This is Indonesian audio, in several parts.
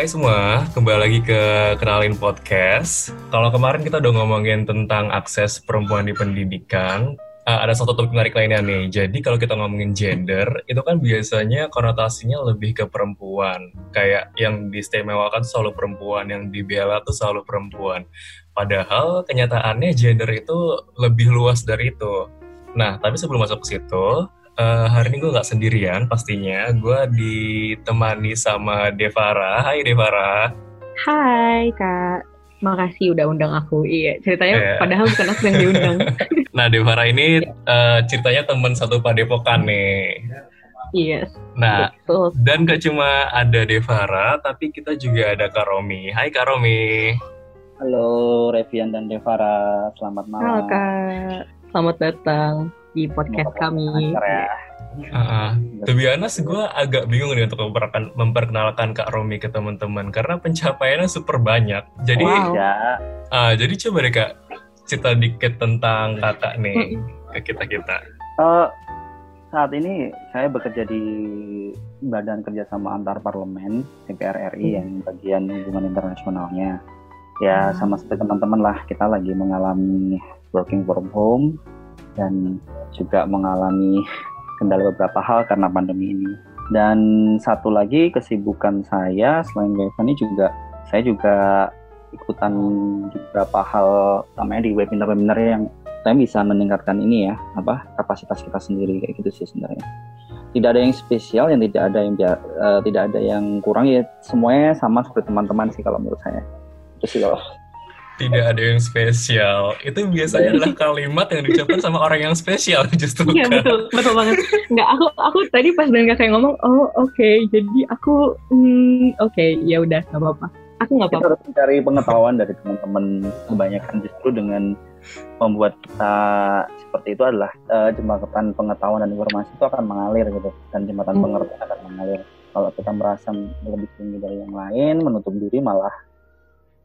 Hai semua, kembali lagi ke Kenalin Podcast. Kalau kemarin kita udah ngomongin tentang akses perempuan di pendidikan, uh, ada satu topik menarik lainnya nih. Jadi kalau kita ngomongin gender, itu kan biasanya konotasinya lebih ke perempuan. Kayak yang diistimewakan selalu perempuan, yang dibela tuh selalu perempuan. Padahal kenyataannya gender itu lebih luas dari itu. Nah, tapi sebelum masuk ke situ, uh, hari ini gue nggak sendirian pastinya. Gue ditemani sama Devara. Hai Devara. Hai Kak. Makasih udah undang aku. Iya, ceritanya yeah. padahal bukan aku yang diundang. nah, Devara ini uh, ceritanya teman satu Padepokan nih. Yes. Nah, betul. dan gak cuma ada Devara, tapi kita juga ada Karomi. Hai Karomi. Halo Revian dan Devara, selamat malam. Halo Kak, selamat datang di podcast kami. Ya. Uh, to be honest, gue agak bingung nih untuk memperkenalkan, memperkenalkan Kak Romi ke teman-teman karena pencapaiannya super banyak. Jadi, wow. uh, jadi coba deh Kak cerita dikit tentang kakak nih ke kita kita. Uh, saat ini saya bekerja di Badan Kerjasama Antar Parlemen DPR RI hmm. yang bagian hubungan internasionalnya. Ya sama seperti teman-teman lah kita lagi mengalami working from home dan juga mengalami kendala beberapa hal karena pandemi ini. Dan satu lagi kesibukan saya selain ini juga saya juga ikutan beberapa hal namanya di webinar-webinar yang saya bisa meningkatkan ini ya apa kapasitas kita sendiri kayak gitu sih sebenarnya tidak ada yang spesial yang tidak ada yang uh, tidak ada yang kurang ya semuanya sama seperti teman-teman sih kalau menurut saya itu sih kalau tidak ada yang spesial. Itu biasanya adalah kalimat yang diucapkan sama orang yang spesial justru. Iya kan? betul, betul banget. Enggak, aku aku tadi pas dengar saya ngomong, oh oke, okay. jadi aku, hmm, oke, okay, ya udah, nggak apa-apa. Aku nggak apa-apa. harus mencari pengetahuan dari teman-teman kebanyakan justru dengan membuat kita seperti itu adalah uh, jembatan pengetahuan dan informasi itu akan mengalir gitu dan jembatan hmm. pengertian akan mengalir. Kalau kita merasa lebih tinggi dari yang lain, menutup diri malah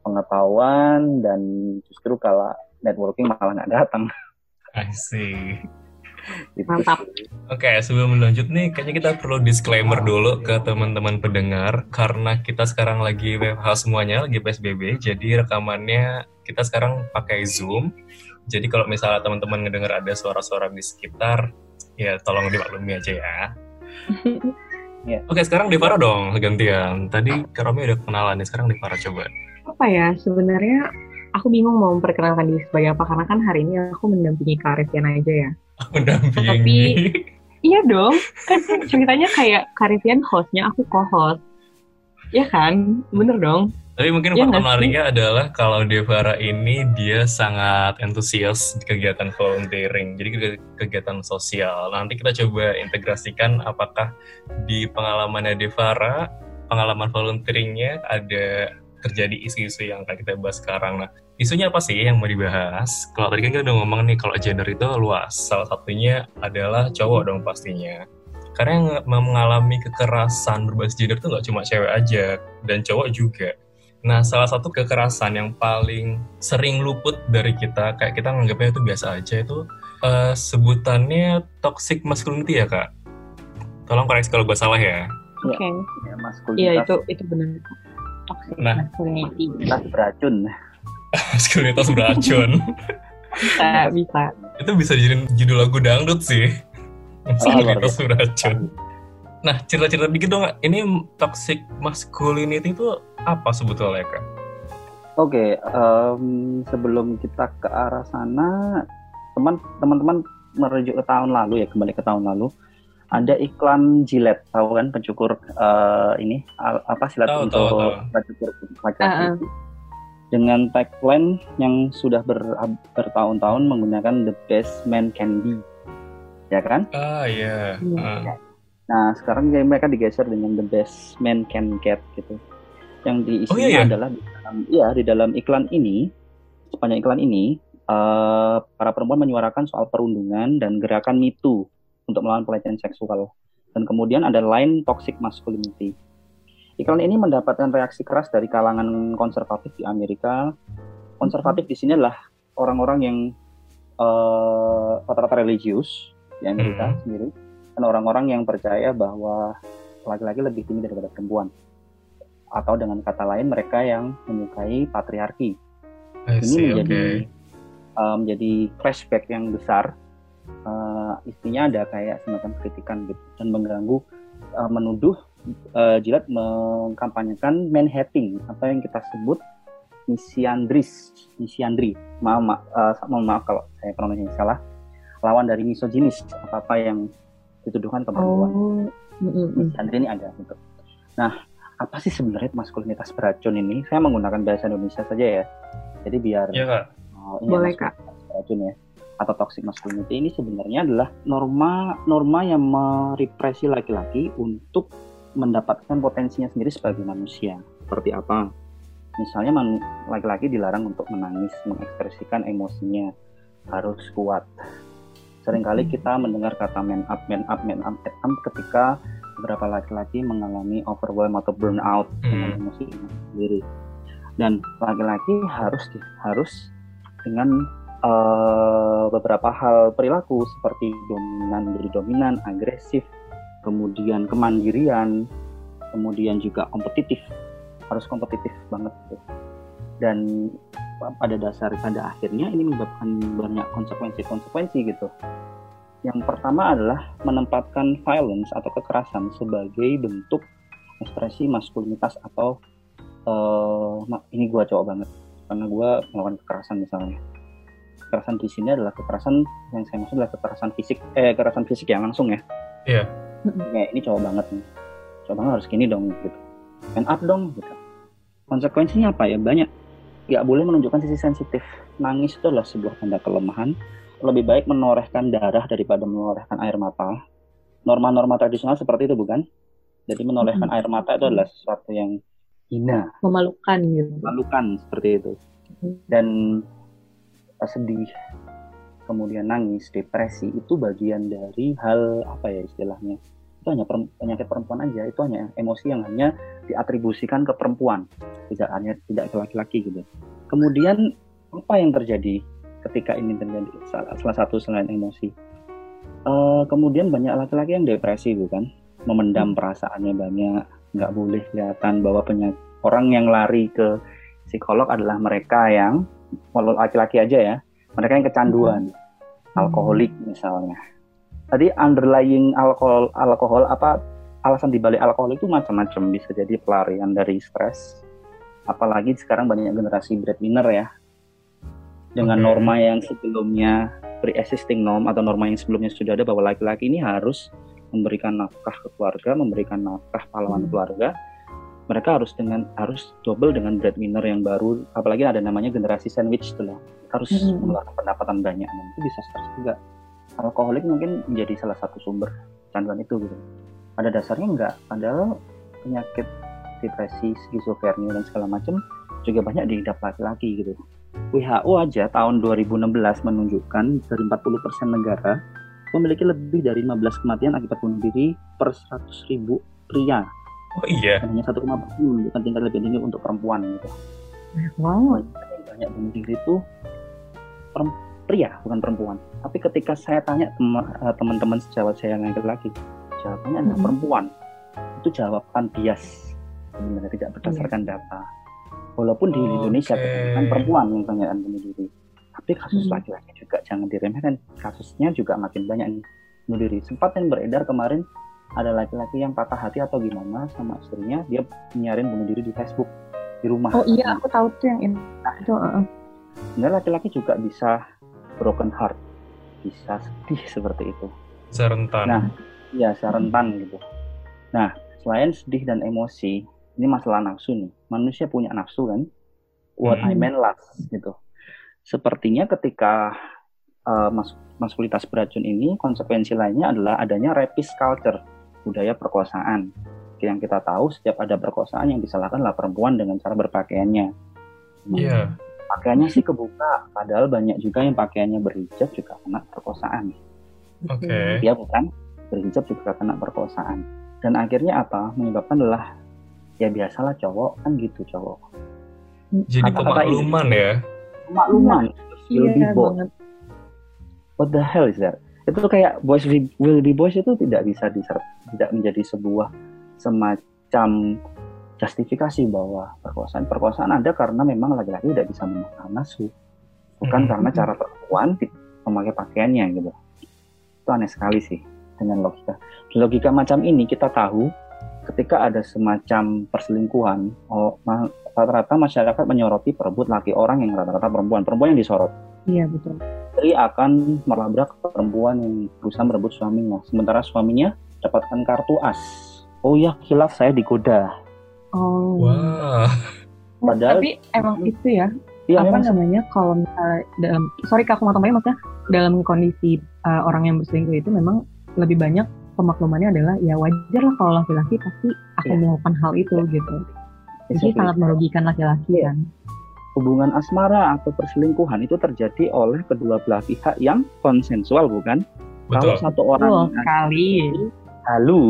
pengetahuan dan justru kalau networking malah nggak datang. I see. Gitu Mantap. Oke, okay, sebelum lanjut nih, kayaknya kita perlu disclaimer dulu ke teman-teman pendengar karena kita sekarang lagi WFH semuanya, lagi PSBB, jadi rekamannya kita sekarang pakai Zoom. Jadi kalau misalnya teman-teman ngedengar ada suara-suara di sekitar, ya tolong dimaklumi aja ya. yeah. Oke, okay, sekarang Devara dong gantian. Tadi Karomi udah kenalan nih, sekarang Devara coba apa ya sebenarnya aku bingung mau memperkenalkan diri sebagai apa karena kan hari ini aku mendampingi Karifian aja ya. Mendampingi. Tapi iya dong, kan ceritanya kayak Karifian hostnya, aku co-host. Ya kan, bener dong. Tapi mungkin ya, fakta menariknya adalah kalau Devara ini dia sangat antusias di kegiatan volunteering, jadi kegiatan sosial. Nanti kita coba integrasikan apakah di pengalamannya Devara, pengalaman volunteeringnya ada terjadi isu-isu yang akan kita bahas sekarang. Nah, isunya apa sih yang mau dibahas? Kalau tadi kan kita udah ngomong nih, kalau gender itu luas. Salah satunya adalah cowok dong pastinya. Karena yang mengalami kekerasan berbasis gender itu nggak cuma cewek aja, dan cowok juga. Nah, salah satu kekerasan yang paling sering luput dari kita, kayak kita nganggapnya itu biasa aja, itu uh, sebutannya toxic masculinity ya, Kak? Tolong koreksi kalau gue salah ya. Oke. Okay. Ya, Iya, itu itu benar toxic nah, masculinity. beracun. maskulinitas beracun. bisa, bisa. Itu bisa jadi judul lagu dangdut sih. Maskulinitas oh, beracun. Nah, cerita-cerita dikit dong, ini toxic masculinity itu apa sebetulnya, Kak? Oke, okay, um, sebelum kita ke arah sana, teman-teman merujuk ke tahun lalu ya, kembali ke tahun lalu ada iklan jilet tahu kan pencukur uh, ini apa silat tahu, untuk pencukur laki uh -uh. dengan tagline yang sudah ber, bertahun-tahun menggunakan the best man can be ya kan ah iya yeah. uh. nah sekarang mereka digeser dengan the best man can get gitu yang diisinya oh, iya, iya. adalah di dalam, ya di dalam iklan ini sepanjang iklan ini uh, para perempuan menyuarakan soal perundungan dan gerakan Me Too untuk melawan pelecehan seksual. Dan kemudian ada line toxic masculinity. Iklan ini mendapatkan reaksi keras dari kalangan konservatif di Amerika. Konservatif di sini adalah orang-orang yang uh, rata-rata religius di Amerika hmm. sendiri, dan orang-orang yang percaya bahwa laki-laki lebih tinggi daripada perempuan. atau dengan kata lain mereka yang menyukai patriarki. I Ini see, menjadi oke. uh, menjadi flashback yang besar. Uh, istinya ada kayak semacam kritikan gitu dan mengganggu uh, menuduh uh, jilat mengkampanyekan manhatting atau yang kita sebut misiandris, misiandri. Maaf, maaf, uh, mohon maaf kalau saya pronunciasi salah. Lawan dari misoginis apa apa yang dituduhkan ke perempuan. Oh. Mm-mm. Misandri ini ada gitu. Nah, apa sih sebenarnya maskulinitas beracun ini? Saya menggunakan bahasa Indonesia saja ya. Jadi biar Iya kak. oh, ini Boleh, maskulinitas beracun ya atau toxic masculinity ini sebenarnya adalah norma norma yang merepresi laki-laki untuk mendapatkan potensinya sendiri sebagai manusia. Seperti apa? Misalnya laki-laki dilarang untuk menangis, mengekspresikan emosinya, harus kuat. Seringkali Hmm. kita mendengar kata man up, man up, man up, man up ketika beberapa laki-laki mengalami overwhelm atau burnout dengan Hmm. emosi sendiri. Dan laki-laki harus harus dengan eh, beberapa hal perilaku seperti dominan menjadi dominan, agresif, kemudian kemandirian, kemudian juga kompetitif, harus kompetitif banget gitu. Dan pada dasar pada akhirnya ini menyebabkan banyak konsekuensi-konsekuensi gitu. Yang pertama adalah menempatkan violence atau kekerasan sebagai bentuk ekspresi maskulinitas atau ma- ini gua cowok banget karena gua melakukan kekerasan misalnya kekerasan di sini adalah kekerasan yang saya maksud adalah kekerasan fisik eh kekerasan fisik yang langsung ya. Iya. kayak ini cowok banget nih cowok banget harus gini dong gitu. Man up dong gitu. Konsekuensinya apa ya? Banyak. Nggak boleh menunjukkan sisi sensitif. Nangis itu adalah sebuah tanda kelemahan. Lebih baik menorehkan darah daripada menorehkan air mata. Norma-norma tradisional seperti itu bukan? Jadi menorehkan air mata itu adalah sesuatu yang hina. Memalukan gitu. memalukan seperti itu. Dan sedih kemudian nangis depresi itu bagian dari hal apa ya istilahnya? Itu hanya penyakit perempuan aja itu hanya emosi yang hanya diatribusikan ke perempuan tidak hanya tidak ke laki-laki gitu. Kemudian apa yang terjadi ketika ini terjadi? Salah, satu selain emosi. Eh, kemudian banyak laki-laki yang depresi bukan memendam perasaannya banyak nggak boleh kelihatan bahwa penyakit orang yang lari ke psikolog adalah mereka yang walau laki-laki aja ya. Mereka yang kecanduan. Alkoholik misalnya. Tadi underlying alkohol alkohol apa alasan dibalik alkohol itu macam-macam. Bisa jadi pelarian dari stres. Apalagi sekarang banyak generasi breadwinner ya. Dengan Oke. norma yang sebelumnya pre-existing norm atau norma yang sebelumnya sudah ada bahwa laki-laki ini harus memberikan nafkah ke keluarga, memberikan nafkah pahlawan Hmm. keluarga. Mereka harus dengan harus double dengan breadwinner yang baru, apalagi ada namanya generasi sandwich itu loh. Harus Hmm. mengeluarkan pendapatan banyak, dan itu bisa stres juga. Alkoholik mungkin menjadi salah satu sumber canduan itu gitu. Pada dasarnya enggak, padahal penyakit depresi, skizofrenia dan segala macam juga banyak diidap laki-laki gitu. WHO aja tahun 2016 menunjukkan dari 40% negara memiliki lebih dari 15 kematian akibat bunuh diri per 100 ribu pria Oh iya. hanya 1,4 menunjukkan tingkat lebih tinggi untuk perempuan gitu. Wow. Banyak, bunuh diri itu pria bukan perempuan. Tapi ketika saya tanya eh, teman-teman sejawat saya yang laki-laki, jawabannya adalah Mhm. perempuan. Itu jawaban bias sebenarnya tidak berdasarkan data. Walaupun di Indonesia Oke. kebanyakan perempuan yang banyak bunuh diri. Tapi kasus Hmm. laki-laki juga jangan diremehkan. Kasusnya juga makin banyak nih bunuh diri. Sempat yang beredar kemarin ada laki-laki yang patah hati atau gimana sama istrinya, dia nyarin bunuh diri di Facebook di rumah. Oh iya, aku tahu tuh yang ini. Itu, uh, Sebenarnya laki-laki juga bisa broken heart, bisa sedih seperti itu. Serentan. Nah, ya serentan gitu. Nah, selain sedih dan emosi, ini masalah nafsu nih. Manusia punya nafsu kan? What I Hmm. meant last gitu. Sepertinya ketika uh, mas maskulitas beracun ini, konsekuensi lainnya adalah adanya rapist culture, budaya perkosaan. Yang kita tahu setiap ada perkosaan yang disalahkan adalah perempuan dengan cara berpakaiannya. Iya. Pakaiannya sih kebuka, padahal banyak juga yang pakaiannya berhijab juga kena perkosaan. Oke. Dia bukan berhijab juga kena perkosaan. Dan akhirnya apa? Menyebabkan adalah ya biasalah cowok kan gitu cowok. Jadi Kata-kata ini. pemakluman ya. Makluman, will be Iya banget. What the hell is that? Itu kayak boys will be boys itu tidak bisa diser- tidak menjadi sebuah semacam justifikasi bahwa perkosaan perkosaan ada karena memang laki-laki tidak bisa memakan nafsu. Bukan Hmm. karena cara perempuan memakai pakaiannya gitu. Itu aneh sekali sih dengan logika. Logika macam ini kita tahu ketika ada semacam perselingkuhan oh, rata-rata masyarakat menyoroti perebut laki orang yang rata-rata perempuan. Perempuan yang disorot Iya betul. istri akan melabrak perempuan yang berusaha merebut suaminya sementara suaminya dapatkan kartu as oh ya hilaf saya digoda Oh. Wah, Padahal- Tapi emang itu ya Iya apa memang namanya kalau misalnya dalam sorry kak aku mau tambahin maksudnya dalam kondisi uh, orang yang berselingkuh itu memang lebih banyak pemaklumannya adalah ya wajar lah kalau laki-laki pasti akan Iya. melakukan hal itu gitu. Jadi Exactly. sangat merugikan laki-laki Iya. kan. Hubungan asmara atau perselingkuhan itu terjadi oleh kedua belah pihak yang konsensual bukan kalau betul. satu orang Betul sekali. halu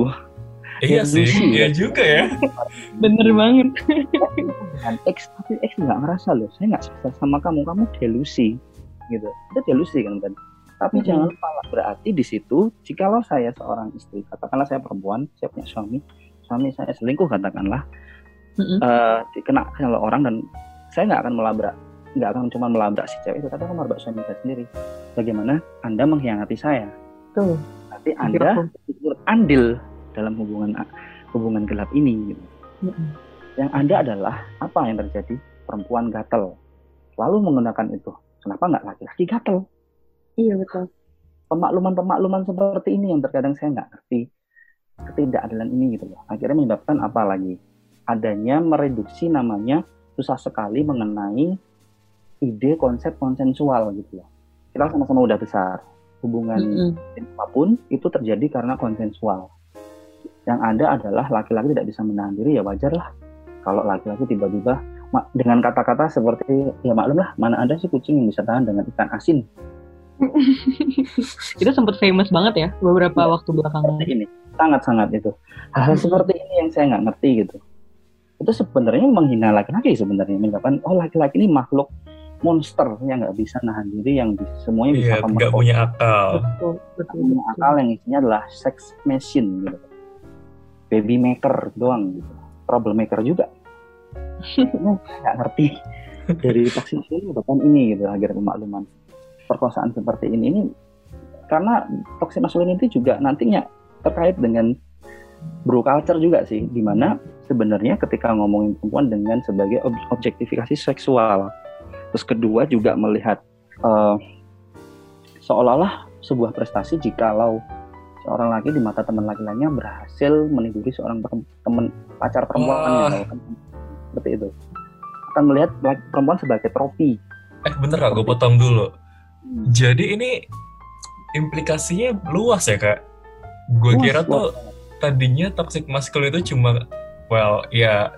Iya sih, lucu iya ya. juga ya. Bener banget. dengan X tapi X nggak ngerasa loh saya nggak suka sama kamu kamu delusi gitu itu delusi kan kan tapi Mhm. jangan lupa lah, berarti di situ jikalau saya seorang istri katakanlah saya perempuan saya punya suami suami saya selingkuh katakanlah Mm-mm. eh dikena oleh orang dan saya nggak akan melabrak nggak akan cuma melabrak si cewek itu tapi akan melabrak suami saya sendiri. Bagaimana anda mengkhianati saya? Tuh. tapi anda ikut andil dalam hubungan hubungan gelap ini. Gitu. Mm-mm. yang ada adalah apa yang terjadi? Perempuan gatel. Lalu menggunakan itu. Kenapa nggak laki-laki gatel? Iya betul. pemakluman-pemakluman seperti ini yang terkadang saya nggak ngerti ketidakadilan ini gitu loh. Akhirnya menyebabkan apa lagi? Adanya mereduksi namanya susah sekali mengenai ide konsep konsensual gitu loh kita sama-sama udah besar hubungan Mm-mm. apa pun itu terjadi karena konsensual yang ada adalah laki-laki tidak bisa menahan diri ya wajar lah kalau laki-laki tiba-tiba dengan kata-kata seperti ya maklum lah mana ada sih kucing yang bisa tahan dengan ikan asin itu sempat famous banget ya beberapa Iya. waktu belakangan. ini sangat-sangat itu hal Hmm. seperti ini yang saya nggak ngerti gitu itu sebenarnya menghina laki-laki sebenarnya menyebabkan oh laki-laki ini makhluk monster yang nggak bisa nahan diri yang bisa, semuanya bisa Iya, nggak punya akal. Betul, betul, punya akal yang isinya adalah sex machine gitu. Baby maker doang gitu. Trouble maker juga. Nggak ngerti. Dari toxic ini bahkan ini gitu agar pemakluman perkosaan seperti ini ini karena toxic masculinity juga nantinya terkait dengan bro culture juga sih di mana sebenarnya ketika ngomongin perempuan dengan sebagai ob- objektifikasi seksual. Terus kedua juga melihat eh, seolah-olah sebuah prestasi jikalau seorang laki di mata teman laki-lakinya berhasil meniduri seorang teman pacar perempuannya Wah. atau kan- seperti itu. Akan melihat perempuan sebagai trofi. Eh bentar kak, gue potong dulu. Jadi ini implikasinya luas ya kak. Gue kira luas tuh tadinya toxic masculine itu cuma, well ya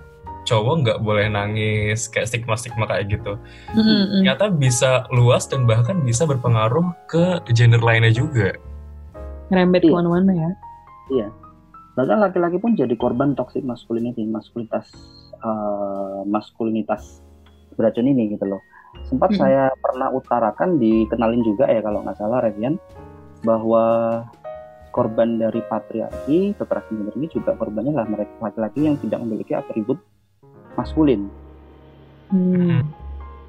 cowok nggak boleh nangis kayak stigma-stigma kayak gitu. Mm-mm. Ternyata bisa luas dan bahkan bisa berpengaruh ke gender lainnya juga. Ngerembet Iya. ke mana-mana ya. bahkan laki-laki pun jadi korban toxic masculinity maskulinitas eh, maskulinitas beracun ini gitu loh sempat Hmm. saya pernah utarakan dikenalin juga ya kalau nggak salah Revian bahwa korban dari patriarki kekerasan gender ini juga korbannya lah mereka laki-laki yang tidak memiliki atribut maskulin Hmm.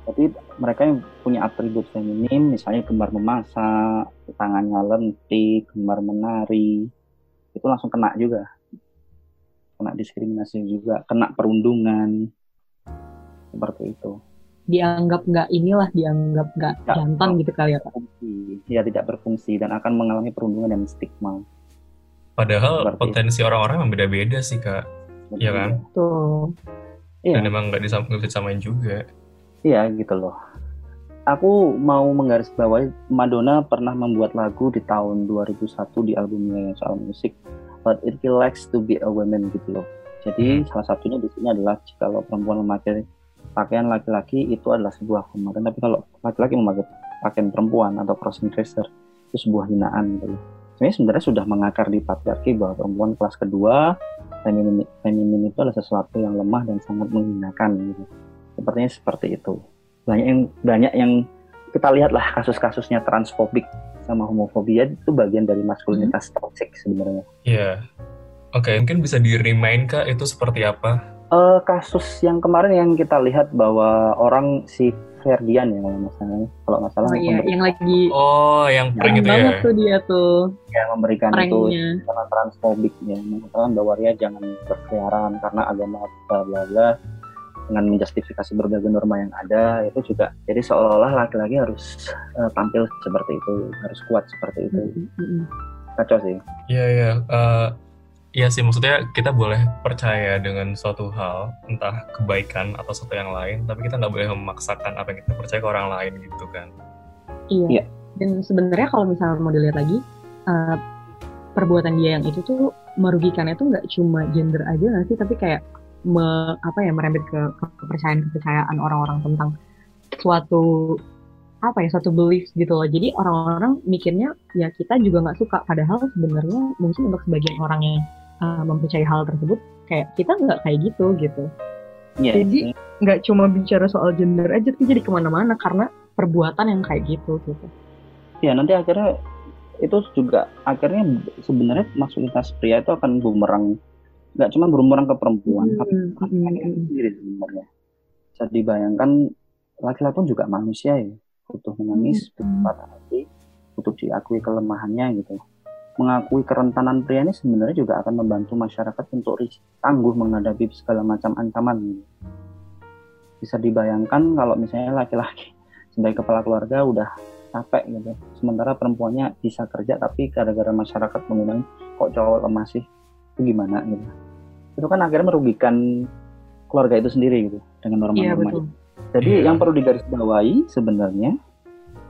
Jadi mereka yang punya atribut feminim, misalnya gemar memasak, tangannya lentik, gemar menari, itu langsung kena juga. Kena diskriminasi juga, kena perundungan. Seperti itu. Dianggap nggak inilah, dianggap nggak jantan gitu kali ya Pak. Ya tidak berfungsi dan akan mengalami perundungan dan stigma. Padahal Seperti potensi orang-orang emang beda-beda sih kak. Iya kan? Tuh. Iya. Dan emang nggak disam- nggak bisa samain juga. Iya gitu loh. Aku mau menggarisbawahi Madonna pernah membuat lagu di tahun 2001 di albumnya soal musik But It Feels Like to Be a Woman gitu loh. Jadi salah satunya di sini adalah kalau perempuan memakai pakaian laki-laki itu adalah sebuah kehormatan tapi kalau laki-laki memakai pakaian perempuan atau crossing dresser itu sebuah hinaan gitu loh. Sebenarnya sebenarnya sudah mengakar di patriarki bahwa perempuan kelas kedua feminin, feminin itu adalah sesuatu yang lemah dan sangat menghinakan gitu. Sepertinya seperti itu. Banyak yang banyak yang kita lihatlah kasus-kasusnya transfobik sama homofobia itu bagian dari maskulinitas toxic sebenarnya. Iya. Oke, mungkin bisa di remind kak itu seperti apa uh, kasus yang kemarin yang kita lihat bahwa orang si Ferdian ya kalau masalahnya kalau nggak salah Oh iya, yang lagi Oh, yang prank itu banget ya. tuh dia tuh yang memberikan itu karena transfobik ya mengatakan bahwa dia jangan berkeliaran karena agama bla bla bla dengan menjustifikasi berbagai norma yang ada itu juga jadi seolah-olah laki-laki harus eh, tampil seperti itu harus kuat seperti itu Mm, mm, mm. kacau sih Iya, iya. Eh, Iya sih, maksudnya kita boleh percaya dengan suatu hal, entah kebaikan atau sesuatu yang lain, tapi kita nggak boleh memaksakan apa yang kita percaya ke orang lain gitu kan. Iya. Iya. Dan sebenarnya kalau misalnya mau dilihat lagi, eh, perbuatan dia yang itu tuh merugikannya tuh nggak cuma gender aja nggak sih, tapi kayak me, apa ya merembet ke ke kepercayaan kepercayaan orang-orang tentang suatu apa ya suatu belief gitu loh. Jadi orang-orang mikirnya ya kita juga nggak suka, padahal sebenarnya mungkin untuk sebagian orang yang eh, mempercayai hal tersebut kayak kita nggak kayak gitu gitu. Iya, Jadi- Nggak cuma bicara soal gender aja, tapi jadi ke mana-mana karena perbuatan yang kayak gitu gitu. ya nanti akhirnya itu juga akhirnya sebenarnya maskulinitas pria itu akan bumerang nggak cuma bumerang ke perempuan tapi Hmm, laki-laki hmm. sendiri sebenarnya bisa dibayangkan laki-laki pun juga manusia ya butuh menangis butuh Hmm. patah hati butuh diakui kelemahannya gitu mengakui kerentanan pria ini sebenarnya juga akan membantu masyarakat untuk tangguh menghadapi segala macam ancaman bisa dibayangkan kalau misalnya laki-laki sebagai kepala keluarga udah capek gitu sementara perempuannya bisa kerja tapi gara-gara masyarakat mengundang kok cowok lemah sih itu gimana gitu itu kan akhirnya merugikan keluarga itu sendiri gitu dengan Iya norma-norma betul. jadi Iya. yang perlu digarisbawahi sebenarnya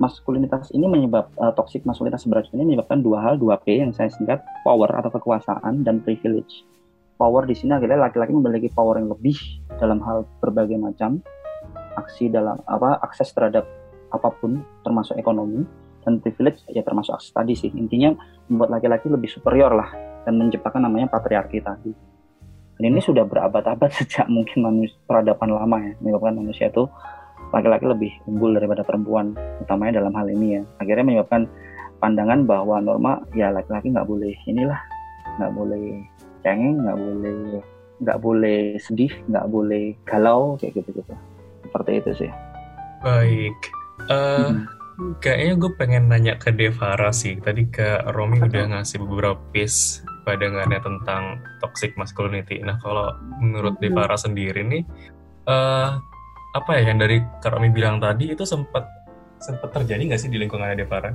maskulinitas ini menyebab eh, toxic maskulinitas beracun ini menyebabkan dua hal dua P yang saya singkat power atau kekuasaan dan privilege. Power di sini adalah laki-laki memiliki power yang lebih dalam hal berbagai macam aksi dalam apa akses terhadap apa pun termasuk ekonomi dan privilege ya termasuk akses tadi sih intinya membuat laki-laki lebih superior lah dan menciptakan namanya patriarki tadi. Dan ini sudah berabad-abad sejak mungkin manusia peradaban lama ya menyebabkan manusia itu laki-laki lebih unggul daripada perempuan utamanya dalam hal ini ya akhirnya menyebabkan pandangan bahwa norma ya laki-laki nggak boleh inilah nggak boleh cengeng nggak boleh nggak boleh sedih nggak boleh galau kayak gitu gitu seperti itu sih Baik. Eh, Hmm. Kayaknya gue pengen nanya ke Devara sih. Tadi ke Romi Apa udah ngasih beberapa piece pandangannya tentang toxic masculinity. Nah, kalau menurut Mhm. Devara sendiri nih, eh apa ya yang dari Kak Romi bilang tadi itu sempat sempat terjadi nggak sih di lingkungannya Devara?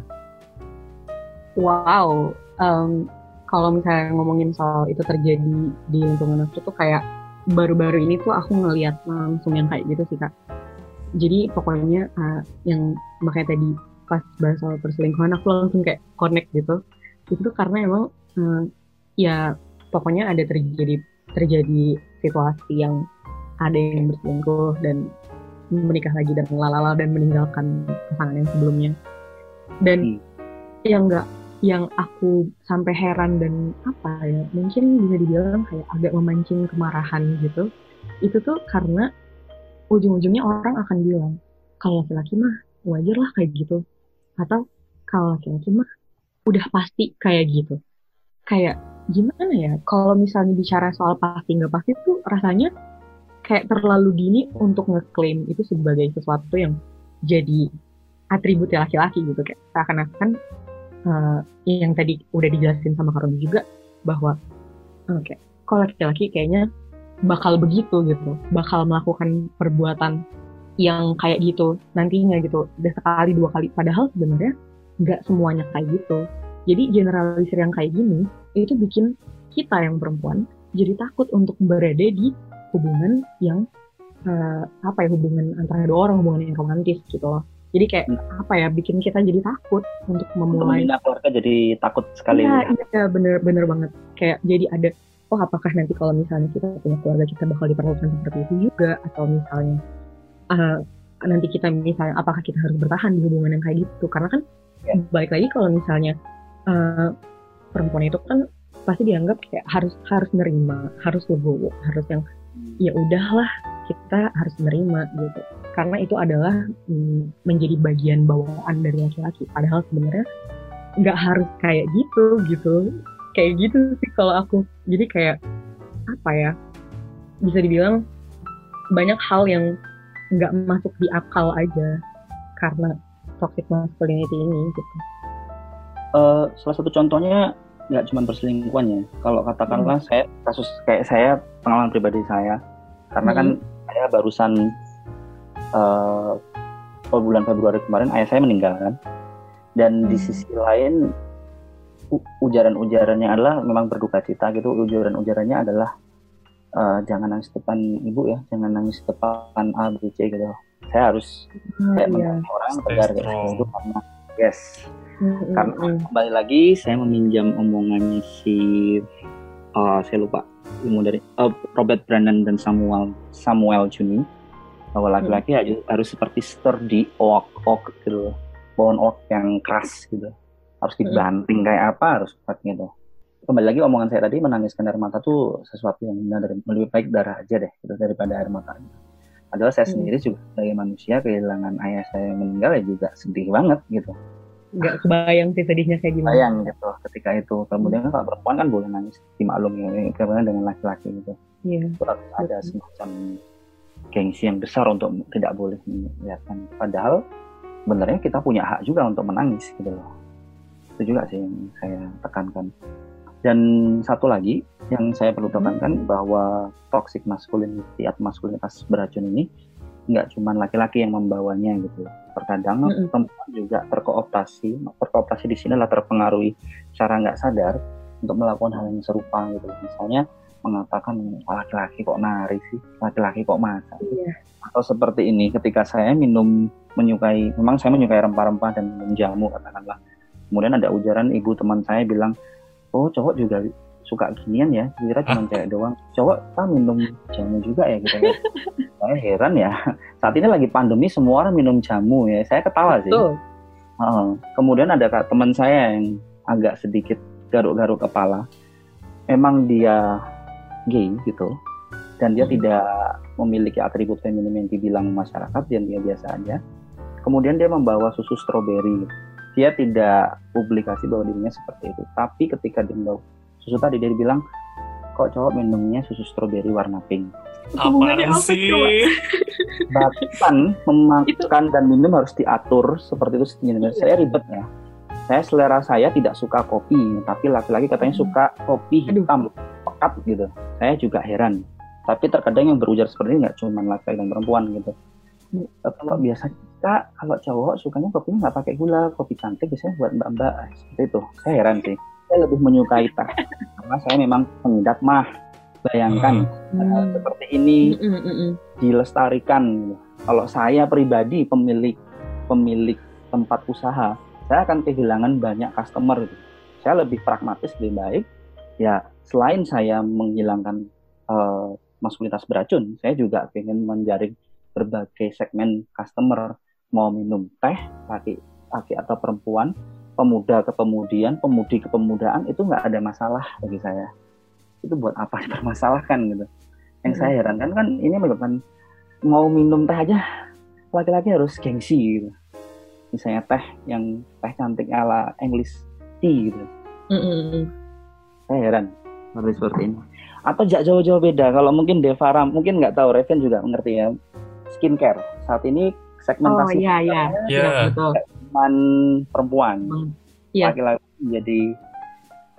Wow, em, kalau misalnya ngomongin soal itu terjadi di lingkungan aku tuh kayak baru-baru ini tuh aku ngeliat langsung yang kayak gitu sih kak. Jadi pokoknya eh, yang makanya tadi pas bahas soal perselingkuhan aku langsung kayak connect gitu. Itu karena emang eh, ya pokoknya ada terjadi terjadi situasi yang ada yang berselingkuh dan menikah lagi dan lalala dan meninggalkan pasangan yang sebelumnya. Dan yang enggak yang aku sampai heran dan apa ya mungkin bisa dibilang kayak agak memancing kemarahan gitu itu tuh karena ujung-ujungnya orang akan bilang kalau laki-laki mah wajar lah kayak gitu atau kalau laki-laki mah udah pasti kayak gitu kayak gimana ya kalau misalnya bicara soal pasti nggak pasti tuh rasanya kayak terlalu dini untuk ngeklaim itu sebagai sesuatu yang jadi atribut laki-laki gitu kayak seakan-akan eh, yang tadi udah dijelasin sama Karun juga bahwa oke kalau laki-laki kayaknya bakal begitu gitu bakal melakukan perbuatan yang kayak gitu nantinya gitu udah sekali dua kali. Padahal sebenarnya nggak semuanya kayak gitu. Jadi generalisir yang kayak gini itu bikin kita yang perempuan jadi takut untuk berada di hubungan yang eh, apa ya hubungan antara dua orang hubungan yang romantis gitu loh. Jadi kayak apa ya bikin kita jadi takut untuk untuk memulai. Membina keluarga jadi takut sekali Iya, iya bener bener banget. Kayak jadi ada oh apakah nanti kalau misalnya kita punya keluarga kita bakal diperlakukan seperti itu juga? Atau misalnya eh, nanti kita misalnya apakah kita harus bertahan di hubungan yang kayak gitu? Karena kan Ya. balik lagi kalau misalnya eh, perempuan itu kan pasti dianggap kayak harus harus nerima harus legowo harus yang ya udahlah kita harus menerima gitu karena itu adalah mm, menjadi bagian bawaan dari laki-laki padahal sebenarnya nggak harus kayak gitu gitu kayak gitu sih kalau aku jadi kayak apa ya bisa dibilang banyak hal yang nggak masuk di akal aja karena toxic masculinity ini gitu. Uh, salah satu contohnya nggak cuma perselingkuhan ya. Kalau katakanlah hmm. saya kasus kayak saya pengalaman pribadi saya, karena kan hmm. kan saya barusan uh, bulan Februari kemarin ayah saya meninggal kan, dan hmm. di sisi lain ujaran-ujarannya adalah memang berduka cita gitu. Ujaran-ujarannya adalah uh, jangan nangis depan ibu ya, jangan nangis depan A B C gitu. Saya harus hmm, kayak yeah. orang tegar kayak gitu karena yes hmm Karena kembali lagi saya meminjam omongannya si uh, saya lupa ilmu dari uh, Robert Brandon dan Samuel Samuel Juni. Bahwa laki-laki hmm. harus seperti sturdy oak oak gitu pohon oak yang keras gitu. Harus dibanting hmm kayak apa harus kuat gitu. Kembali lagi omongan saya tadi menangiskan air mata tuh sesuatu yang dari, lebih baik darah aja deh gitu, daripada air mata. Adalah saya hmm. sendiri juga sebagai manusia kehilangan ayah saya yang meninggal ya juga sedih banget gitu nggak kebayang sih sedihnya kayak gimana. Bayang gitu ketika itu. Kemudian hmm. kalau perempuan kan boleh nangis dimaklum ya, karena dengan laki-laki gitu. Iya. Yeah. ada semacam gengsi yang besar untuk tidak boleh melihatkan. Padahal sebenarnya kita punya hak juga untuk menangis gitu loh. Itu juga sih yang saya tekankan. Dan satu lagi yang saya perlu tekankan hmm. bahwa toxic masculinity atau maskulinitas beracun ini nggak cuma laki-laki yang membawanya gitu. Terkadang mm -hmm. perempuan juga terkooptasi terkooptasi di sini lah terpengaruhi secara nggak sadar untuk melakukan hal yang serupa gitu. Misalnya mengatakan laki-laki kok nari sih? Laki-laki kok masak? Yeah. atau seperti ini ketika saya minum menyukai memang saya menyukai rempah-rempah dan minum jamu katakanlah. Kemudian ada ujaran ibu teman saya bilang oh cowok juga suka ginian ya. Kira cuma cewek doang. Cowok kan minum jamu juga ya gitu ya. Saya heran ya. Saat ini lagi pandemi semua orang minum jamu ya. Saya ketawa sih. Uh, kemudian ada teman saya yang agak sedikit garuk-garuk kepala. Memang dia gay gitu. Dan dia hmm. tidak memiliki atribut feminim yang dibilang masyarakat dan dia biasa aja. Kemudian dia membawa susu stroberi. Dia tidak publikasi bahwa dirinya seperti itu. Tapi ketika dia membawa susu tadi dia bilang kok cowok minumnya susu stroberi warna pink apa sih? Bahkan memakan dan minum harus diatur seperti itu sebenarnya. Saya ribet ya. Saya selera saya tidak suka kopi, tapi laki-laki katanya hmm. suka kopi hitam pekat gitu. Saya juga heran. Tapi terkadang yang berujar seperti ini nggak cuma laki-laki dan perempuan gitu. Hmm. Kalau biasa kita kalau cowok sukanya kopinya nggak pakai gula, kopi cantik biasanya buat mbak-mbak seperti itu. Saya heran sih. Saya lebih menyukai teh karena saya memang pengidap mah Bayangkan hmm. uh, seperti ini hmm, hmm, hmm. dilestarikan. Kalau saya pribadi pemilik pemilik tempat usaha, saya akan kehilangan banyak customer. Saya lebih pragmatis, lebih baik. Ya selain saya menghilangkan uh, maskulinitas beracun, saya juga ingin menjaring berbagai segmen customer mau minum teh laki laki atau perempuan pemuda ke pemudian pemudi ke pemudaan itu nggak ada masalah bagi saya. Itu buat apa dipermasalahkan gitu. Yang hmm. saya herankan kan ini menyebabkan mau minum teh aja laki-laki harus gengsi gitu. Misalnya teh yang teh cantik ala English tea gitu. Hmm. saya heran. Seperti seperti ini. Atau jak jauh-jauh beda. Kalau mungkin Devara mungkin nggak tahu Reven juga mengerti ya. Skincare. Saat ini segmentasi oh, iya, iya. Yeah. Cuman perempuan yeah. laki-laki menjadi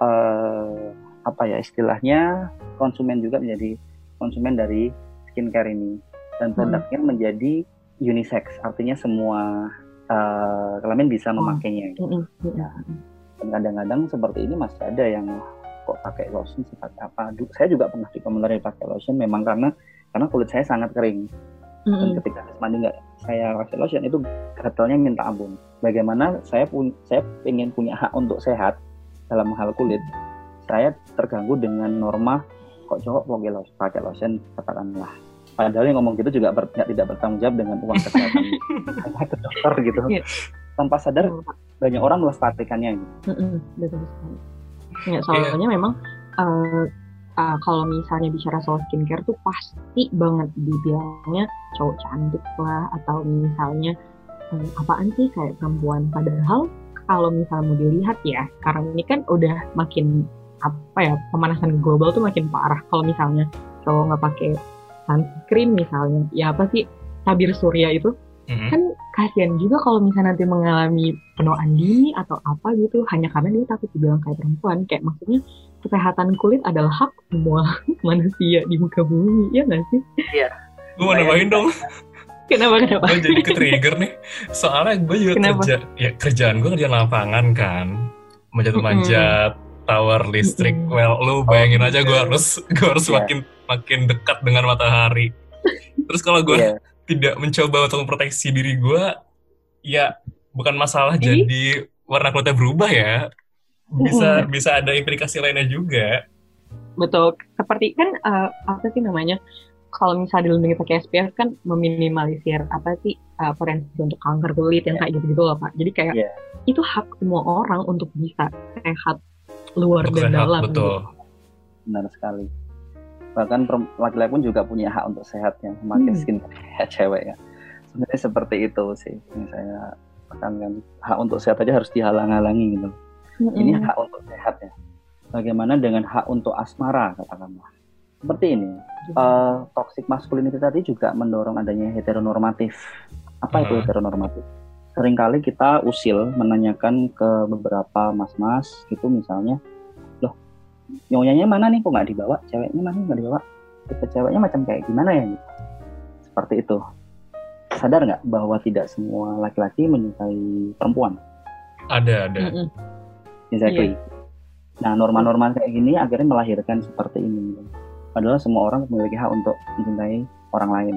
uh, apa ya istilahnya konsumen juga menjadi konsumen dari skincare ini dan hmm. produknya hmm. menjadi unisex artinya semua uh, kelamin bisa oh. memakainya gitu. Hmm. Ya. Dan kadang-kadang seperti ini masih ada yang kok pakai lotion seperti apa. Saya juga pernah dikomentari pakai lotion memang karena karena kulit saya sangat kering. Hmm. Dan ketika mandi nggak saya pakai lotion itu gatalnya minta ampun. Bagaimana saya pun saya ingin punya hak untuk sehat dalam hal kulit saya terganggu dengan norma kok cowok pakai lotion, pakai lotion katakanlah padahal yang ngomong gitu juga ber, tidak bertanggung jawab dengan uang kesehatan ke dokter gitu yeah. tanpa sadar banyak orang melestarikannya gitu. betul sekali. Ya, soalnya yeah. memang uh, uh, kalau misalnya bicara soal skincare tuh pasti banget dibilangnya cowok cantik lah atau misalnya apaan sih? Kayak perempuan. Padahal kalau misalnya mau dilihat ya sekarang ini kan udah makin apa ya pemanasan global tuh makin parah. Kalau misalnya atau nggak pakai sunscreen misalnya ya apa sih tabir surya itu? Mhm. kan kasihan juga kalau misalnya nanti mengalami penuaan dini atau apa gitu. Hanya karena dia takut dibilang kayak perempuan. Kayak maksudnya kesehatan kulit adalah hak semua manusia di muka bumi. Ya nggak sih? Gue mau nambahin dong kenapa kenapa gue jadi ke trigger nih soalnya gue juga Kenapa? kerja ya kerjaan gue kerjaan lapangan kan manjat-manjat tower listrik Mm-mm. well lu bayangin aja gue iya. harus gue harus Iya. makin makin dekat dengan matahari terus kalau gue Iya. tidak mencoba untuk memproteksi diri gue ya bukan masalah Jadi? jadi warna kulitnya berubah ya bisa bisa ada implikasi lainnya juga betul seperti kan eh, apa sih namanya kalau misalnya dilindungi pakai SPF kan meminimalisir apa sih eh, potensi untuk kanker kulit yang kayak gitu-gitu loh pak. Jadi kayak Iya. itu hak semua orang untuk bisa sehat luar Untuk dan sehat, dalam. betul. Benar sekali. Bahkan laki-laki pun juga punya hak untuk sehat yang memakai Hmm. skin care cewek ya. Sebenarnya seperti itu sih yang saya tekankan. Hak untuk sehat aja harus dihalang-halangi gitu. Mm-mm. ini hak untuk sehat ya. Bagaimana dengan hak untuk asmara katakanlah seperti ini eh, toxic masculinity tadi juga mendorong adanya heteronormatif. Apa itu Hmm. heteronormatif? Seringkali kita usil menanyakan ke beberapa mas-mas gitu misalnya loh nyonyanya mana nih? Kok nggak dibawa? Ceweknya mana nggak dibawa? Tipe ceweknya macam kayak gimana ya? Seperti itu. Sadar nggak bahwa tidak semua laki-laki menyukai perempuan? Ada ada. Exactly. Nah norma-norma kayak gini akhirnya melahirkan seperti ini padahal semua orang memiliki hak untuk mencintai orang lain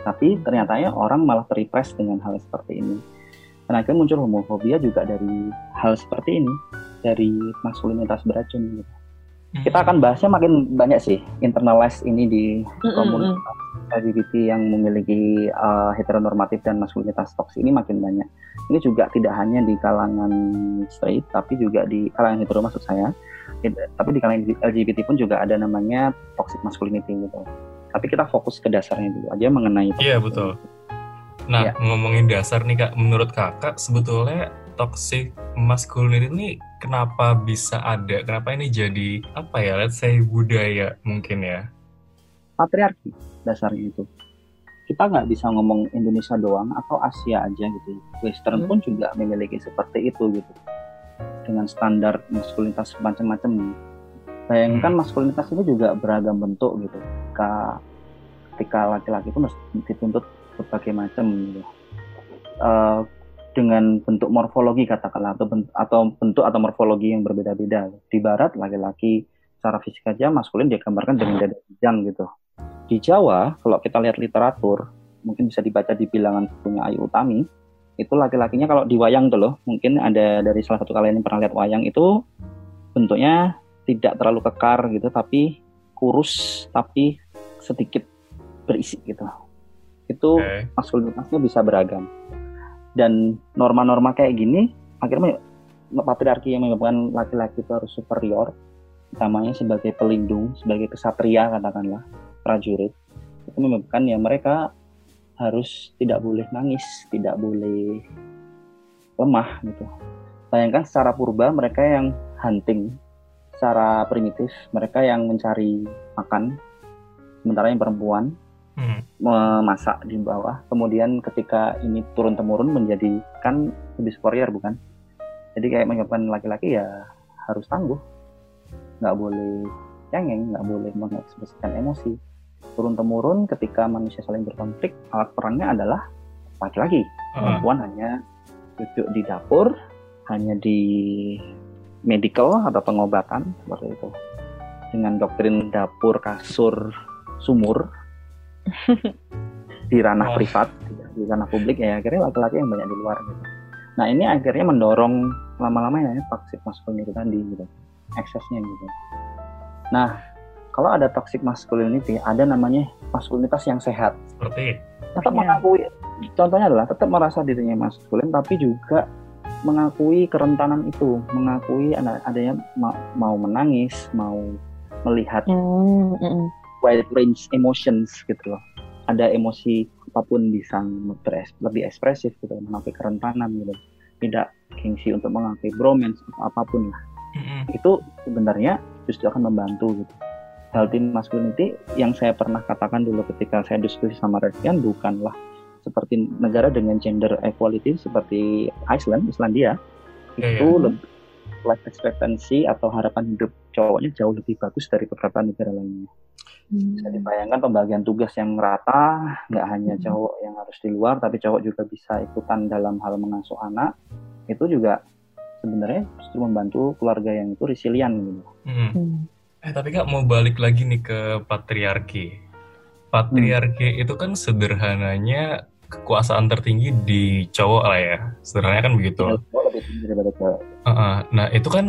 tapi ternyata ya orang malah terrepress dengan hal seperti ini dan akhirnya muncul homofobia juga dari hal seperti ini dari maskulinitas beracun gitu. Hmm. kita akan bahasnya makin banyak sih internalize ini di Mm-mm. komunitas LGBT yang memiliki uh, heteronormatif dan maskulinitas toksik ini makin banyak. Ini juga tidak hanya di kalangan straight, tapi juga di kalangan hetero maksud saya. Tapi di kalangan LGBT pun juga ada namanya toxic masculinity gitu. Tapi kita fokus ke dasarnya dulu aja mengenai. Iya, betul. Nah, Iya. ngomongin dasar nih kak, menurut kakak sebetulnya toxic masculinity ini kenapa bisa ada? Kenapa ini jadi apa ya? Let's say budaya mungkin ya? Patriarki dasarnya itu. Kita nggak bisa ngomong Indonesia doang atau Asia aja gitu. Western Hmm. pun juga memiliki seperti itu gitu. Dengan standar maskulinitas macam-macam. Bayangkan maskulinitas itu juga beragam bentuk gitu. Ketika, ketika laki-laki itu dituntut berbagai macam gitu. Eh, dengan bentuk morfologi katakanlah atau bentuk, atau bentuk atau morfologi yang berbeda-beda. Di barat laki-laki secara fisik aja maskulin digambarkan dengan dada panjang gitu. Di Jawa kalau kita lihat literatur mungkin bisa dibaca di bilangan bukunya Ayu Utami itu laki-lakinya kalau di wayang tuh loh mungkin ada dari salah satu kalian yang pernah lihat wayang itu bentuknya tidak terlalu kekar gitu tapi kurus tapi sedikit berisi gitu itu Oke. maskulinitasnya bisa beragam dan norma-norma kayak gini akhirnya patriarki yang menyebabkan laki-laki itu harus superior utamanya sebagai pelindung sebagai kesatria katakanlah prajurit itu menyebabkan ya mereka harus tidak boleh nangis tidak boleh lemah gitu bayangkan secara purba mereka yang hunting secara primitif mereka yang mencari makan sementara yang perempuan Hmm. memasak di bawah. Kemudian ketika ini turun temurun menjadi kan lebih superior bukan? Jadi kayak menyebabkan laki-laki ya harus tangguh, nggak boleh cengeng, nggak boleh mengekspresikan emosi. Turun temurun ketika manusia saling berkonflik, alat perangnya adalah laki-laki. Ah, Perempuan hanya duduk di dapur, hanya di medical atau pengobatan seperti itu. Dengan doktrin dapur, kasur, sumur di ranah Wah. privat, di ranah publik ya akhirnya laki-laki yang banyak di luar gitu. Nah ini akhirnya mendorong lama-lama ya toxic masculinity tadi gitu, eksesnya gitu. Nah kalau ada toxic masculinity, ada namanya maskulinitas yang sehat. Seperti tetap Iya. mengakui contohnya adalah tetap merasa dirinya maskulin tapi juga mengakui kerentanan itu. Mengakui ada adanya ma- mau menangis mau melihat Mm, mm, mm. wide range emotions gitu loh. Ada emosi apa pun bisa lebih ekspresif gitu mengakui kerentanan gitu. Tidak gengsi untuk mengakui bromance atau apa pun lah. Mm-mm. itu sebenarnya justru akan membantu gitu healthy masculinity yang saya pernah katakan dulu ketika saya diskusi sama Redfian bukanlah seperti negara dengan gender equality seperti Iceland, Islandia Iya, itu iya. lebih life expectancy atau harapan hidup cowoknya jauh lebih bagus dari beberapa negara lainnya. Bisa dibayangkan pembagian tugas yang merata, nggak hanya Hmm. cowok yang harus di luar, tapi cowok juga bisa ikutan dalam hal mengasuh anak. Itu juga sebenarnya justru membantu keluarga yang itu resilient gitu. Mm. Hmm. Eh tapi kak mau balik lagi nih ke patriarki. Patriarki itu kan sederhananya kekuasaan tertinggi di cowok lah ya. Sederhananya kan begitu. Cowok lebih tinggi daripada cewek. Uh-uh. Nah itu kan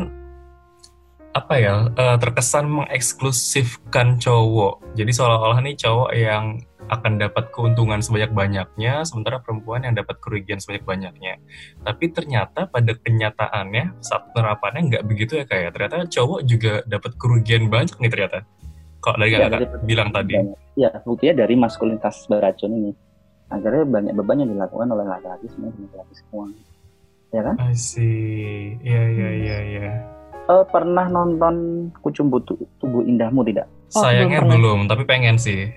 apa ya eh, terkesan mengeksklusifkan cowok. Jadi seolah-olah nih cowok yang akan dapat keuntungan sebanyak-banyaknya, sementara perempuan yang dapat kerugian sebanyak-banyaknya. Tapi ternyata pada kenyataannya saat penerapannya nggak begitu ya kayak. Ternyata cowok juga dapat kerugian banyak nih ternyata. Kalau dari Ya, kakak dari- bilang tadi. Ya, buktinya dari maskulinitas beracun ini. Akhirnya banyak beban yang dilakukan oleh laki-laki semua, laki-laki semua. Ya kan? I see. Iya, iya, iya, iya. Eh, pernah nonton Kucumbu Tu- Tubuh Indahmu tidak? Oh, Sayangnya belum belum, tapi pengen sih.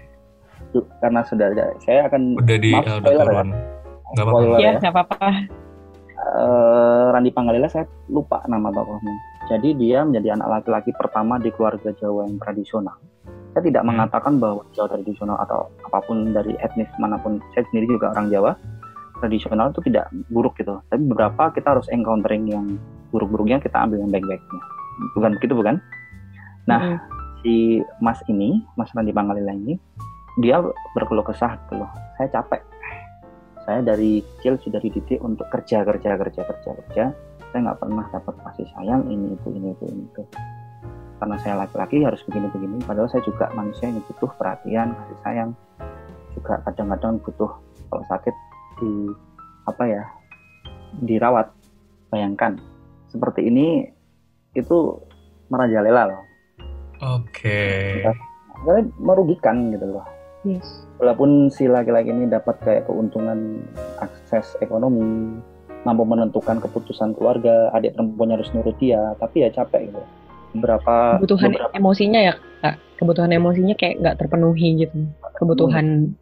Tuh, Karena sudah ada. Saya akan Udah di Maaf, udah spoiler ya. turun. Apa-apa. Iya, ya. nggak apa-apa. Eh, Randi Pangalila saya lupa nama tokohnya. Jadi dia menjadi anak laki-laki pertama di keluarga Jawa yang tradisional. Saya tidak Hmm. mengatakan bahwa Jawa tradisional atau apa pun dari etnis mana pun. Saya sendiri juga orang Jawa tradisional itu tidak buruk gitu. Tapi beberapa kita harus encountering yang buruk-buruknya kita ambil yang baik-baiknya. Bukan begitu bukan? Nah, Mm. si Mas ini, Mas Randi Pangalila ini, dia berkeluh kesah gitu loh. Saya capek. Saya dari kecil sudah dididik untuk kerja, kerja, kerja, kerja, kerja. Saya nggak pernah dapat kasih sayang ini itu ini itu ini itu. Karena saya laki-laki harus begini-begini. Padahal saya juga manusia yang butuh perhatian, kasih sayang. Juga kadang-kadang butuh kalau sakit di apa ya dirawat. Bayangkan seperti ini itu merajalela loh. Oke. Sebenarnya merugikan gitu loh. Yes. Walaupun si laki-laki ini dapat kayak keuntungan akses ekonomi, mampu menentukan keputusan keluarga, adik perempuannya harus nurut dia, tapi ya capek gitu. Beberapa Kebutuhan beberapa emosinya ya, Kak. Kebutuhan emosinya kayak nggak terpenuhi gitu. Kebutuhan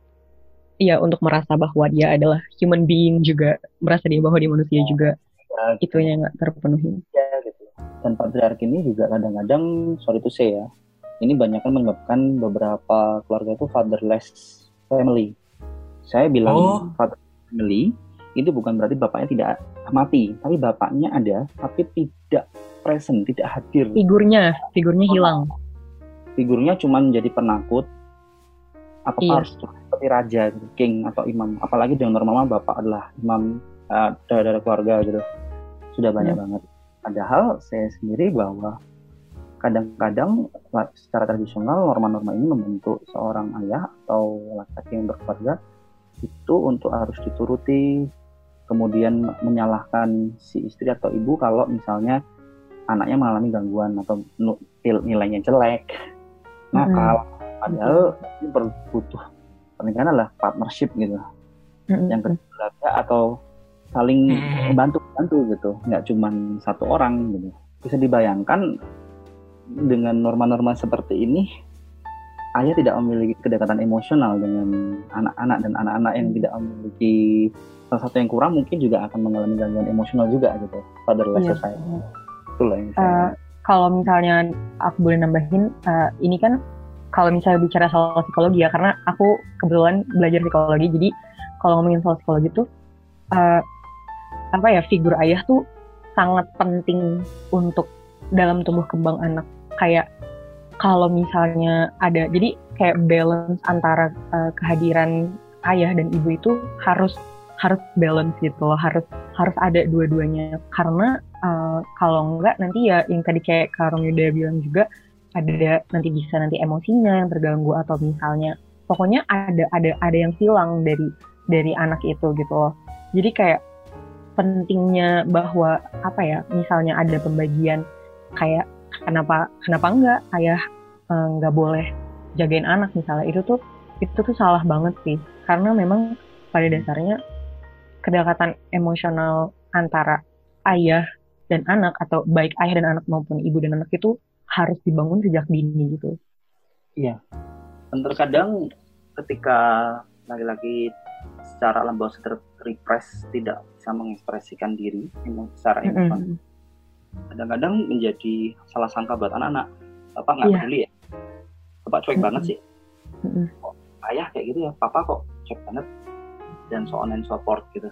Iya untuk merasa bahwa dia adalah human being juga merasa dia bahwa dia manusia juga ya, gitu. itunya nggak terpenuhi. ya, gitu. Dan patriarki ini juga kadang-kadang sorry to say ya, ini banyak kan menyebabkan beberapa keluarga itu fatherless family. Saya bilang Oh. fatherless family itu bukan berarti bapaknya tidak mati, tapi bapaknya ada tapi tidak present, tidak hadir. Figurnya, figurnya hilang. Figurnya cuma menjadi penakut. Apa Iya. harus seperti raja, king atau imam. Apalagi dengan normal bapak adalah imam uh, dari keluarga gitu. Sudah banyak Hmm. banget. Padahal saya sendiri bahwa kadang-kadang secara tradisional norma-norma ini membentuk seorang ayah atau laki-laki yang berkeluarga itu untuk harus dituruti kemudian menyalahkan si istri atau ibu kalau misalnya anaknya mengalami gangguan atau nilainya jelek nakal padahal ini perlu butuh pernikahan adalah partnership gitu Mm-mm. yang keluarga atau saling Mm. membantu bantu gitu nggak cuma satu orang gitu bisa dibayangkan dengan norma-norma seperti ini ayah tidak memiliki kedekatan emosional dengan anak-anak dan anak-anak yang tidak memiliki salah satu yang kurang mungkin juga akan mengalami gangguan emosional juga gitu fatherless Iya. society itulah yang Eh, saya kalau misalnya aku boleh nambahin, eh, ini kan kalau misalnya bicara soal psikologi ya, karena aku kebetulan belajar psikologi, jadi kalau ngomongin soal psikologi tuh, eh, apa ya, figur ayah tuh sangat penting untuk dalam tumbuh kembang anak. Kayak kalau misalnya ada, jadi kayak balance antara eh, kehadiran ayah dan ibu itu harus harus balance gitu loh, harus harus ada dua-duanya karena uh, kalau enggak nanti ya yang tadi kayak Kak Romida bilang juga ada nanti bisa nanti emosinya yang terganggu atau misalnya pokoknya ada ada ada yang hilang dari dari anak itu gitu loh. Jadi kayak pentingnya bahwa apa ya misalnya ada pembagian kayak kenapa kenapa enggak ayah eh, nggak boleh jagain anak misalnya itu tuh itu tuh salah banget sih. Karena memang pada dasarnya kedekatan emosional antara ayah dan anak atau baik ayah dan anak maupun ibu dan anak itu harus dibangun sejak dini gitu. Iya. Dan terkadang ketika laki-laki secara alam bawah sadar repress tidak bisa mengekspresikan diri secara emosional, Mm-mm. kadang-kadang menjadi salah sangka buat anak-anak. Bapak nggak Iya. peduli ya? Bapak cuek Mm-mm. banget sih. Mm-mm. Ayah kayak gitu ya, papa kok cuek banget dan so on and so forth gitu.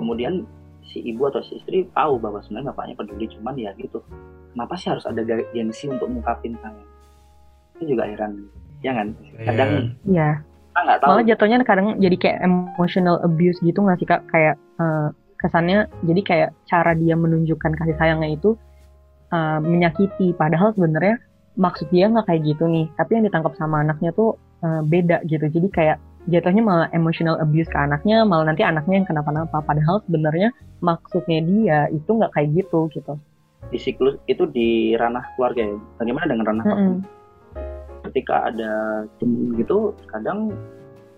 Kemudian si ibu atau si istri tahu bahwa sebenarnya bapaknya peduli, cuman ya gitu. Kenapa sih harus ada gengsi untuk mengungkapin saya? Itu juga heran. Ya kan? Kadang Iya. kita nggak tahu. Malah jatuhnya kadang jadi kayak emotional abuse gitu nggak sih kak? Kayak eh, kesannya jadi kayak cara dia menunjukkan kasih sayangnya itu eh, menyakiti. Padahal sebenarnya maksud dia nggak kayak gitu nih. Tapi yang ditangkap sama anaknya tuh eh, beda gitu. Jadi kayak jatuhnya malah emotional abuse ke anaknya, malah nanti anaknya yang kenapa-napa. Padahal sebenarnya maksudnya dia itu nggak kayak gitu gitu. di siklus itu di ranah keluarga ya. Bagaimana dengan ranah Mm-mm. pasangan? Ketika ada temen gitu, kadang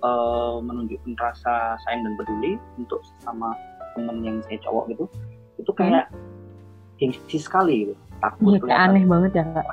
eh, menunjukkan rasa sayang dan peduli untuk sama temen yang saya cowok gitu, itu kayak gengsi sekali gitu. Takut kayak aneh banget ya kak.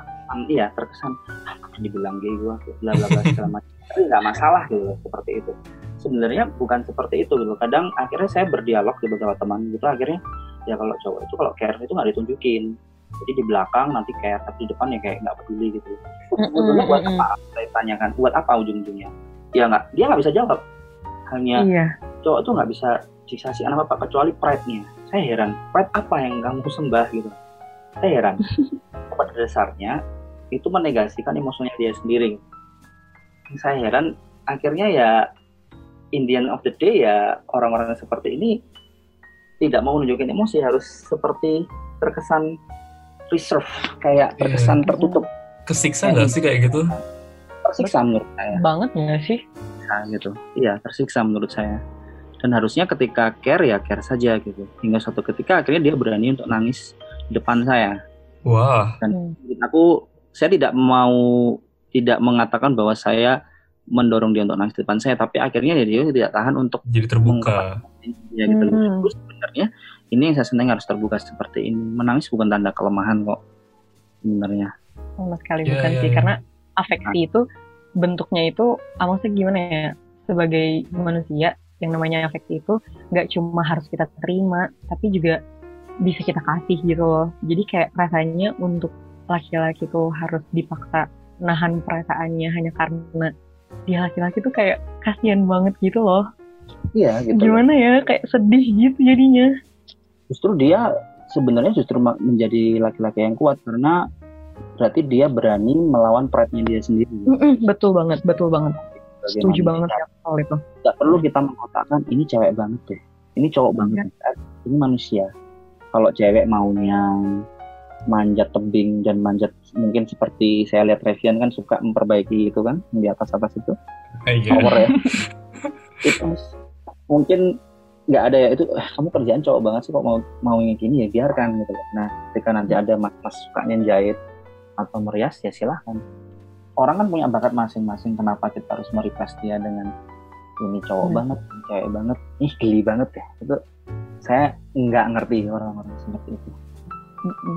iya terkesan "Ah, dibilang gay gua, bla bla bla segala macam. Tapi nggak masalah gitu seperti itu. Sebenarnya bukan seperti itu gitu. Kadang akhirnya saya berdialog di beberapa teman gitu, akhirnya ya kalau cowok itu kalau care itu nggak ditunjukin. Jadi di belakang nanti care tapi di depan ya kayak nggak peduli gitu. Sebetulnya buat apa? Saya tanyakan buat apa ujung-ujungnya? Ya nggak dia nggak bisa jawab. Hanya Iya. cowok tuh nggak bisa dikasih apa apa kecuali pride-nya. Saya heran pride apa yang kamu sembah gitu? Saya heran. Pada dasarnya itu menegasikan emosinya dia sendiri saya heran akhirnya ya Indian of the day ya orang-orang seperti ini tidak mau menunjukkan emosi harus seperti terkesan reserve kayak Iya. terkesan tertutup Kesiksa nggak sih kayak gitu? tersiksa menurut saya Banget nggak sih? Nah, gitu iya tersiksa menurut saya dan harusnya ketika care ya care saja gitu hingga suatu ketika akhirnya dia berani untuk nangis di depan saya Wah, Hmm. Menurut aku saya tidak mau tidak mengatakan bahwa saya mendorong dia untuk nangis di depan saya tapi akhirnya ya dia tidak tahan untuk jadi terbuka. ya gitu loh. Hmm. Terus sebenarnya ini yang saya senang harus terbuka seperti ini menangis bukan tanda kelemahan kok sebenarnya sama sekali Iya, bukan iya, sih iya. karena afeksi itu bentuknya itu ah, maksudnya gimana ya sebagai manusia yang namanya afeksi itu nggak cuma harus kita terima tapi juga bisa kita kasih gitu loh jadi kayak rasanya untuk laki-laki tuh harus dipaksa nahan perasaannya hanya karena dia laki-laki tuh kayak kasihan banget gitu loh. Iya gitu gimana ya kayak sedih gitu jadinya. Justru dia sebenarnya justru menjadi laki-laki yang kuat karena berarti dia berani melawan pride-nya dia sendiri. Mm-mm, betul banget betul banget. Sebagai setuju banget ya soal itu. Nggak perlu kita mengatakan ini cewek banget deh ini cowok banget. Eh, ini manusia. Kalau cewek maunya manjat tebing dan manjat mungkin seperti saya lihat Revian kan suka memperbaiki itu kan di atas atas itu Iya. power ya. Itu mungkin nggak ada ya itu "Eh, kamu kerjaan cowok banget sih kok mau mau yang gini ya biarkan gitu loh. Nah ketika nanti ada mas mas sukanya jahit atau merias ya silahkan. Orang kan punya bakat masing-masing kenapa kita harus merequest dia dengan ini cowok Hmm. banget cewek banget ih geli banget ya. Itu saya nggak ngerti orang-orang seperti itu Mm-mm.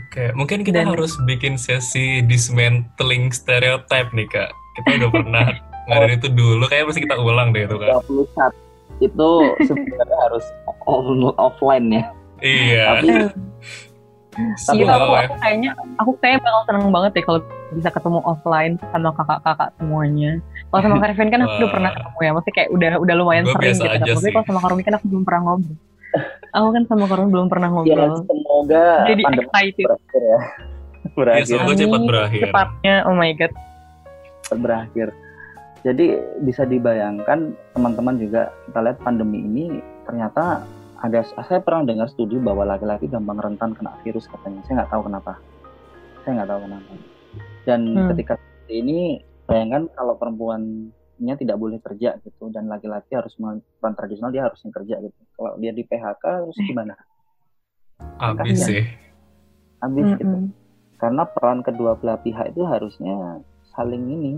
Oke, mungkin kita Dan- harus bikin sesi dismantling stereotype nih kak. Kita udah pernah ngadain itu dulu, kayak mesti kita ulang deh itu kak. 21 itu sebenarnya harus off- offline ya Iya. tapi Sebuah Gitu, aku, aku kayaknya aku kayaknya bakal seneng banget deh kalau bisa ketemu offline sama kakak-kakak semuanya. Kalau sama Kevin kan aku udah pernah ketemu ya, maksudnya kayak udah udah lumayan Gua sering gitu. Tapi kalau sama Karumi kan aku belum pernah ngobrol. Aku kan sama Karumi belum pernah ya ngobrol. semoga Jadi pandemi excited. berakhir ya Ya, berakhir semoga cepat berakhir. Cepatnya, oh my god. berakhir jadi bisa dibayangkan teman-teman juga kita lihat pandemi ini ternyata ada saya pernah dengar studi bahwa laki-laki gampang rentan kena virus katanya saya nggak tahu kenapa saya nggak tahu kenapa dan Hmm. ketika seperti ini bayangkan kalau perempuannya tidak boleh kerja gitu. Dan laki-laki harus melakukan tradisional dia harusnya kerja gitu. Kalau dia di PHK terus gimana? Abis sih. habis gitu. Mm-mm. karena peran kedua belah pihak itu harusnya saling ini.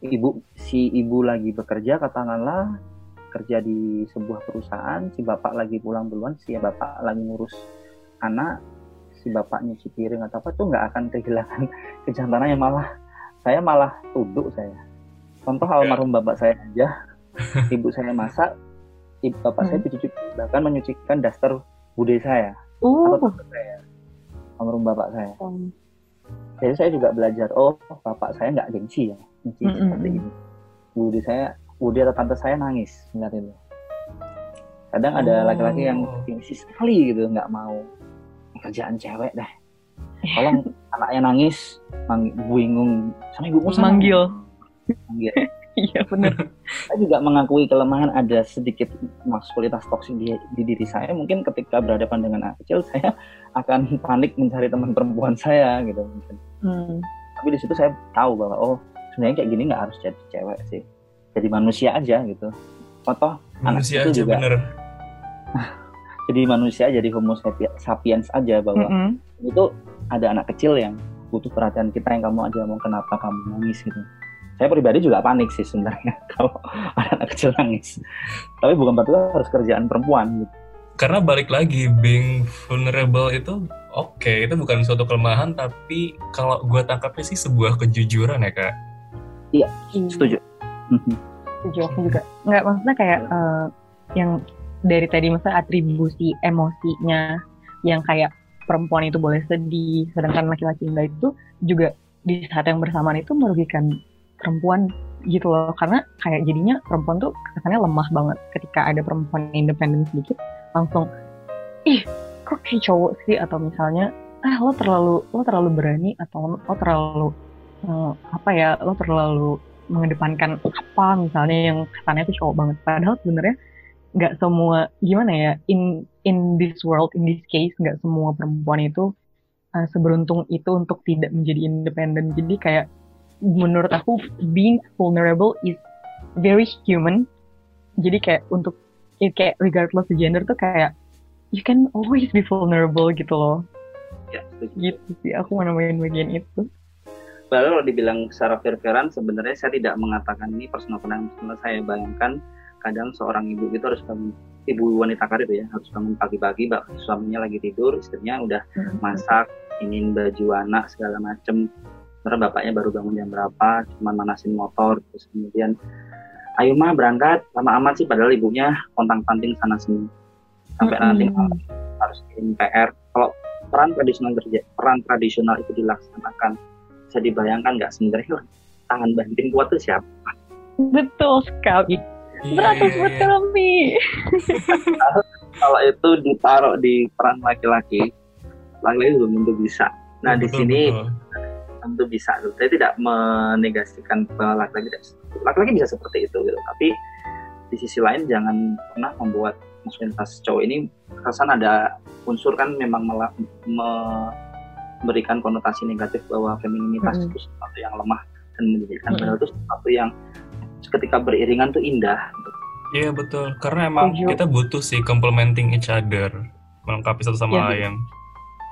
Ibu si ibu lagi bekerja katakanlah kerja di sebuah perusahaan si bapak lagi pulang duluan si bapak lagi ngurus anak si bapak nyuci piring atau apa tuh nggak akan kehilangan kejantanannya. Malah saya malah tunduk saya contoh almarhum bapak saya aja. Ibu saya masak ibu bapak saya Hmm. dicuci bahkan menyucikan daster bude saya. Uh, atau tante saya almarhum bapak saya. Um, jadi saya juga belajar oh bapak saya nggak gengsi ya gengsi Mm-mm. seperti ini. Bude saya bude atau tante saya nangis melihat itu. Kadang ada Oh. laki-laki yang gengsi sekali gitu nggak mau. Kerjaan cewek deh tolong anaknya nangis mang- bingung sama ibumu sana Manggil. Manggil iya bener. saya juga mengakui kelemahan ada sedikit maskulitas toksik di, di diri saya mungkin ketika berhadapan dengan anak kecil saya akan panik mencari teman perempuan saya gitu mungkin Hmm. tapi di situ saya tahu bahwa oh sebenarnya kayak gini nggak harus jadi cewek sih jadi manusia aja gitu anak Manusia itu aja juga bener. jadi manusia jadi homo sapi- sapiens aja bahwa Mm-mm. itu ada anak kecil yang butuh perhatian kita yang kamu aja mau kenapa kamu nangis gitu saya pribadi juga panik sih sebenarnya kalau ada anak kecil nangis. Tapi bukan berarti harus kerjaan perempuan gitu. Karena balik lagi, being vulnerable itu oke, itu bukan suatu kelemahan, tapi kalau gue tangkapnya sih sebuah kejujuran ya kak. Iya. setuju. Setuju aku juga. Nggak maksudnya kayak eh, yang dari tadi misalnya atribusi emosinya yang kayak perempuan itu boleh sedih sedangkan laki-laki enggak itu juga di saat yang bersamaan itu merugikan perempuan gitu loh. Karena kayak jadinya perempuan tuh kesannya lemah banget. Ketika ada perempuan independen sedikit langsung ih kok kayak cowok sih? Atau misalnya ah lo terlalu lo terlalu berani atau lo terlalu eh, apa ya lo terlalu mengedepankan apa misalnya yang kesannya tuh cowok banget. Padahal sebenarnya nggak semua gimana ya in in this world in this case nggak semua perempuan itu uh, seberuntung itu untuk tidak menjadi independen. Jadi kayak menurut aku being vulnerable is very human. Jadi kayak untuk ya kayak regardless of gender tuh kayak you can always be vulnerable gitu loh. Ya gitu sih aku mau nambahin bagian itu. Padahal kalau dibilang secara fair-fairan sebenarnya saya tidak mengatakan ini personal personal saya bayangkan kadang seorang ibu itu harus bangun ibu wanita karir ya harus bangun pagi-pagi bak suaminya lagi tidur istrinya udah masak ingin baju anak segala macem terus bapaknya baru bangun jam berapa cuman manasin motor terus kemudian ayo mah berangkat. Lama amat sih padahal ibunya kontang panting sana sini. Sampai nanti Mm-mm. harus bikin PR kalau peran tradisional terjadi peran tradisional itu dilaksanakan bisa dibayangkan nggak sebenarnya? Tangan banting kuat itu siapa? Betul sekali. Beratus Iya. betul Mi kalau itu ditaruh di peran laki-laki laki-laki belum tentu bisa. Nah di Betul, sini betul. Tentu bisa saya tidak menegasikan bahwa laki-laki laki-laki bisa seperti itu gitu tapi di sisi lain jangan pernah membuat maskulinitas cowok ini kesan ada unsur kan memang mela- me- memberikan konotasi negatif bahwa femininitas Mm-mm. itu sesuatu yang lemah dan menjadikan padahal itu sesuatu yang ketika beriringan tuh indah Iya betul, karena emang Setuju. kita butuh sih complementing each other, melengkapi satu sama Iya, lain.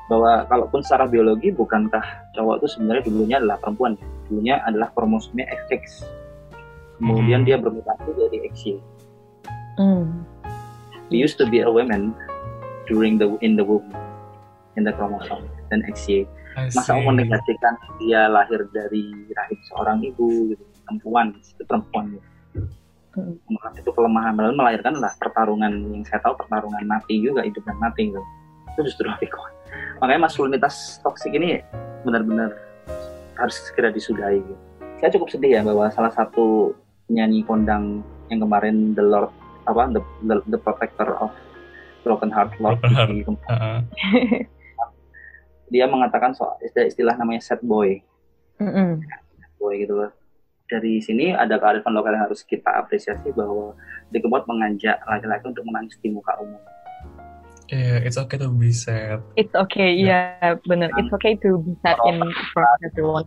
Bahwa kalaupun secara biologi bukankah cowok itu sebenarnya dulunya adalah perempuan ya? dulunya adalah kromosomnya XX kemudian Hmm. dia bermutasi jadi XY Hmm. we used to be a woman during the in the womb in the chromosome dan XY masa mau menegasikan dia lahir dari rahim seorang ibu gitu perempuan itu perempuan gitu. Hmm. Menurut itu kelemahan melahirkan adalah pertarungan yang saya tahu pertarungan mati juga hidup dan mati gitu itu justru lebih kuat makanya maskulinitas toksik ini benar-benar harus segera disudahi saya cukup sedih ya bahwa salah satu penyanyi kondang yang kemarin the Lord apa the, the, the protector of broken heart Lord Broken heart. Kempot, Heeh. dia mengatakan soal istilah, istilah namanya sad boy Mm-mm. boy gitu loh dari sini ada kearifan lokal yang harus kita apresiasi bahwa Kempot mengajak laki-laki untuk menangis di muka umum Iya, it's okay to be sad. It's okay, iya bener. It's okay to be sad in front of everyone.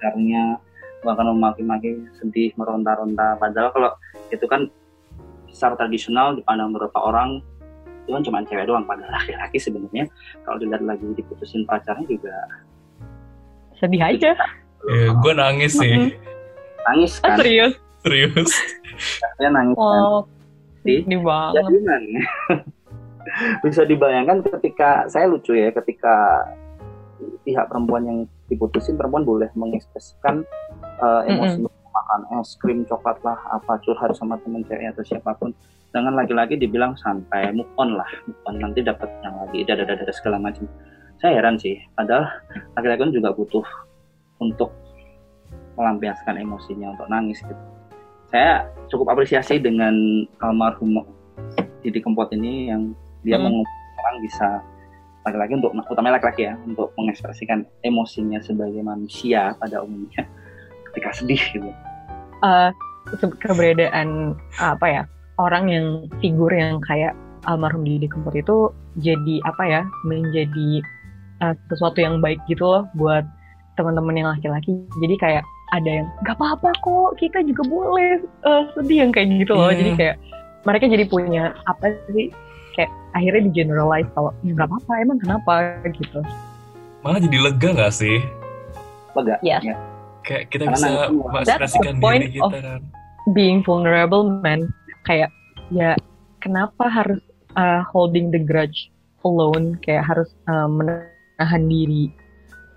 sebenarnya bahkan memaki-maki sedih meronta-ronta padahal kalau itu kan secara tradisional dipandang beberapa orang itu kan cuma cewek doang padahal laki-laki sebenarnya kalau dilihat lagi diputusin pacarnya juga Sedih aja. Iya, gue nangis sih, nangis Ah, kan serius? serius. dia nangis kan Oh, Sedih. sedih ya banget. gimana bisa dibayangkan ketika saya lucu ya ketika pihak perempuan yang diputusin perempuan boleh mengekspresikan uh, emosi Mm-mm. makan es krim coklat lah apa curhat sama temen cewek atau siapa pun. Dengan laki-laki dibilang santai move on lah move on nanti dapat yang lagi dada dada segala macam. Saya heran sih padahal laki-laki kan juga butuh untuk melampiaskan emosinya untuk nangis gitu. Saya cukup apresiasi dengan almarhum Didi Kempot ini yang dia Hmm. mengumpulkan orang bisa laki-laki untuk utamanya laki-laki ya untuk mengekspresikan emosinya sebagai manusia pada umumnya ketika sedih gitu Eh, se- keberadaan apa ya orang yang figur yang kayak almarhum Didi Kempot itu jadi apa ya menjadi eh, sesuatu yang baik gitu loh buat teman-teman yang laki-laki jadi kayak ada yang nggak apa-apa kok kita juga boleh eh, sedih yang kayak gitu loh Iya. jadi kayak mereka jadi punya apa sih kayak akhirnya di generalize kalau "Ya, nggak apa-apa emang kenapa? gitu. Malah jadi lega gak sih? lega. Yes. ya. Kayak kita Karena bisa mengekspresikan That's the point diri kita of- kan. being vulnerable man. Kayak ya kenapa harus uh, holding the grudge alone? Kayak harus uh, menahan diri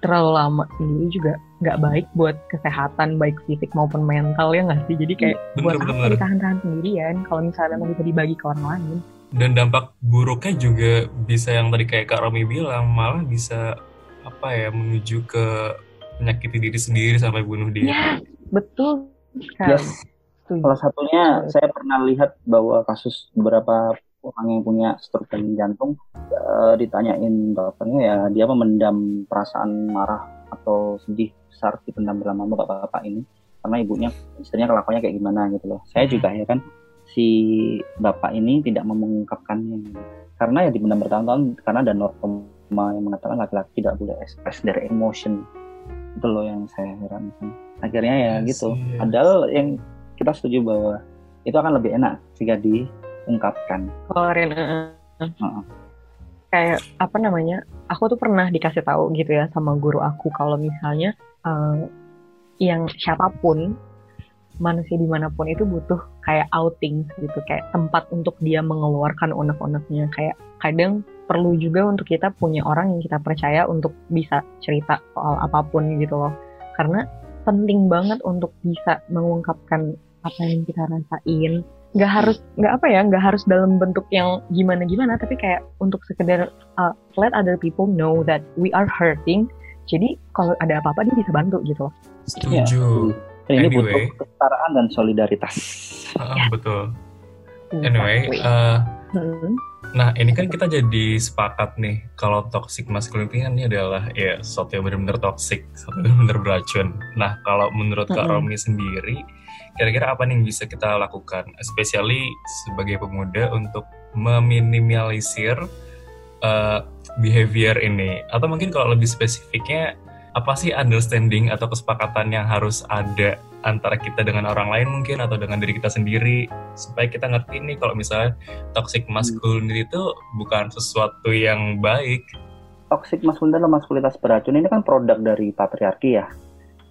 terlalu lama sendiri juga nggak baik buat kesehatan baik fisik maupun mental ya nggak sih? Jadi kayak Bener, buat bener, apa ditahan-tahan sendirian? Kalau misalnya memang bisa dibagi ke orang lain Dan dampak buruknya juga bisa yang tadi kayak Kak Romi bilang, malah bisa apa ya menuju ke menyakiti diri sendiri sampai bunuh diri. ya betul sekali Yes. Salah satunya saya pernah lihat bahwa kasus beberapa orang yang punya stroke dan jantung eh, ditanyain dokternya ya dia memendam perasaan marah atau sedih besar dipendam dalam lama bapak-bapak ini karena ibunya istrinya kelakuannya kayak gimana gitu loh. Saya juga heran si bapak ini tidak mau mengungkapkannya karena ya dipendam bertahun-tahun karena ada norma yang mengatakan laki-laki tidak boleh ekspres dari emotion itu loh yang saya herankan akhirnya ya Yes, gitu yes. padahal yang kita setuju bahwa itu akan lebih enak jika diungkapkan Kemarin eh, eh. Heeh. kayak apa namanya aku tuh pernah dikasih tahu gitu ya sama guru aku kalau misalnya eh, yang siapa pun manusia di mana pun itu butuh kayak outing gitu kayak tempat untuk dia mengeluarkan unek-uneknya. Kayak kadang perlu juga untuk kita punya orang yang kita percaya untuk bisa cerita soal apa pun gitu loh. Karena penting banget untuk bisa mengungkapkan apa yang kita rasain. Nggak harus nggak apa ya nggak harus dalam bentuk yang gimana gimana tapi kayak untuk sekedar uh, let other people know that we are hurting. Jadi kalau ada apa-apa dia bisa bantu gitu loh. Setuju. Dan ini Anyway. butuh kesetaraan dan solidaritas Ah, betul. Anyway, eh, Hmm. Nah, ini kan kita jadi sepakat nih kalau toxic masculinity kan ini adalah ya sesuatu yang benar-benar toxic, sesuatu yang benar-benar beracun. Nah, kalau menurut Kak Mm-mm. Romi sendiri, kira-kira apa nih yang bisa kita lakukan, especially sebagai pemuda untuk meminimalisir uh, behavior ini? Atau mungkin kalau lebih spesifiknya, apa sih understanding atau kesepakatan yang harus ada antara kita dengan orang lain mungkin atau dengan diri kita sendiri supaya kita ngerti nih kalau misalnya toxic masculinity itu bukan sesuatu yang baik. toxic maskulinitas dan maskulinitas beracun. Ini kan produk dari patriarki ya.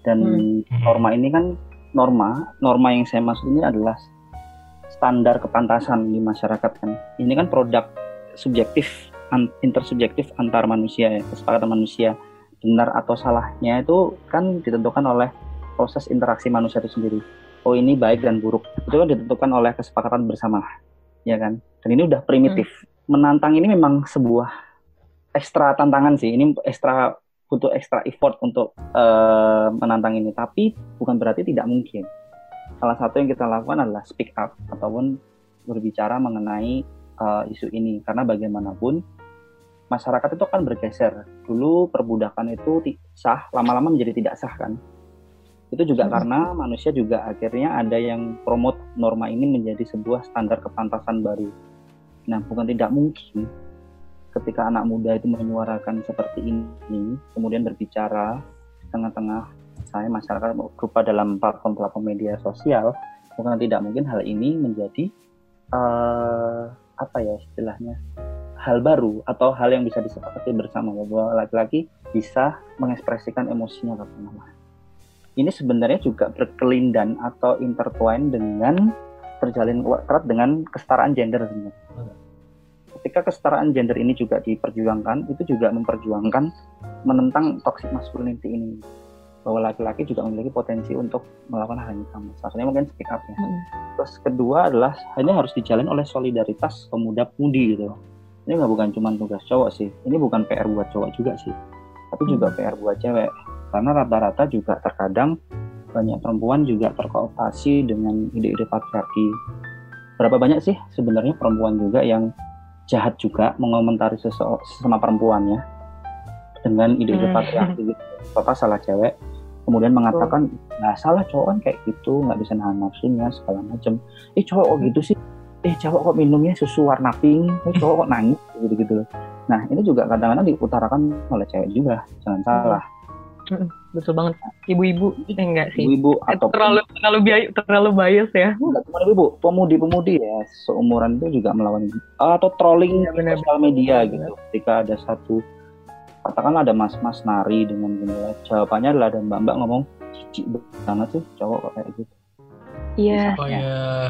Dan Hmm. norma ini kan norma. Norma yang saya maksud ini adalah standar kepantasan di masyarakat kan. Ini kan produk subjektif intersubjektif antar manusia ya kesepakatan manusia benar atau salahnya itu kan ditentukan oleh proses interaksi manusia itu sendiri. Oh ini baik dan buruk. Itu kan ditentukan oleh kesepakatan bersama ya kan? Dan ini udah primitif. Menantang ini memang sebuah ekstra tantangan sih. Ini ekstra butuh ekstra effort untuk eh, menantang ini. Tapi bukan berarti tidak mungkin. Salah satu yang kita lakukan adalah speak up ataupun berbicara mengenai eh, isu ini. Karena bagaimanapun masyarakat itu kan bergeser. Dulu perbudakan itu sah lama-lama menjadi tidak sah kan? Itu juga Hmm. karena manusia juga akhirnya ada yang promote norma ini menjadi sebuah standar kepantasan baru. Nah bukan tidak mungkin ketika anak muda itu menyuarakan seperti ini kemudian berbicara di tengah-tengah saya masyarakat berupa dalam platform-platform media sosial bukan tidak mungkin hal ini menjadi eh, apa ya istilahnya hal baru atau hal yang bisa disepakati bersama bahwa laki-laki bisa mengekspresikan emosinya ke mana ini sebenarnya juga berkelindan atau intertwine dengan terjalin erat dengan kesetaraan gender sebenarnya. Ketika kesetaraan gender ini juga diperjuangkan, itu juga memperjuangkan menentang toxic masculinity ini bahwa laki-laki juga memiliki potensi untuk melakukan hal yang sama. Satunya mungkin speak up ya. Hmm. Terus kedua adalah ini harus dijalin oleh solidaritas pemuda-pemudi gitu. Ini nggak bukan cuma tugas cowok sih. Ini bukan PR buat cowok juga sih, tapi juga PR buat cewek. Karena rata-rata juga terkadang banyak perempuan juga terkooptasi dengan ide-ide patriarki. Berapa banyak sih sebenarnya perempuan juga yang jahat juga mengomentari sesama perempuannya dengan ide-ide Hmm. patriarki gitu. Bapak salah cewek, kemudian mengatakan nggak salah cowok kan kayak gitu nggak bisa nahan nafsunya segala macam. Eh cowok kok gitu sih? Eh cowok kok minumnya susu warna pink? Eh cowok kok nangis gitu gitu loh. Nah ini juga kadang-kadang diutarakan oleh cewek juga, jangan salah. Betul banget. Ibu-ibu eh, enggak sih. Ibu-ibu Eh, atau terlalu terlalu bias terlalu bias ya. Enggak cuma ibu, pemudi-pemudi ya seumuran itu juga melawan atau trolling di benar. sosial media gitu. Ketika ada satu katakanlah ada mas-mas nari dengan gembira, jawabannya adalah ada mbak-mbak ngomong jijik banget sih cowok kayak gitu. Iya, Oh ya,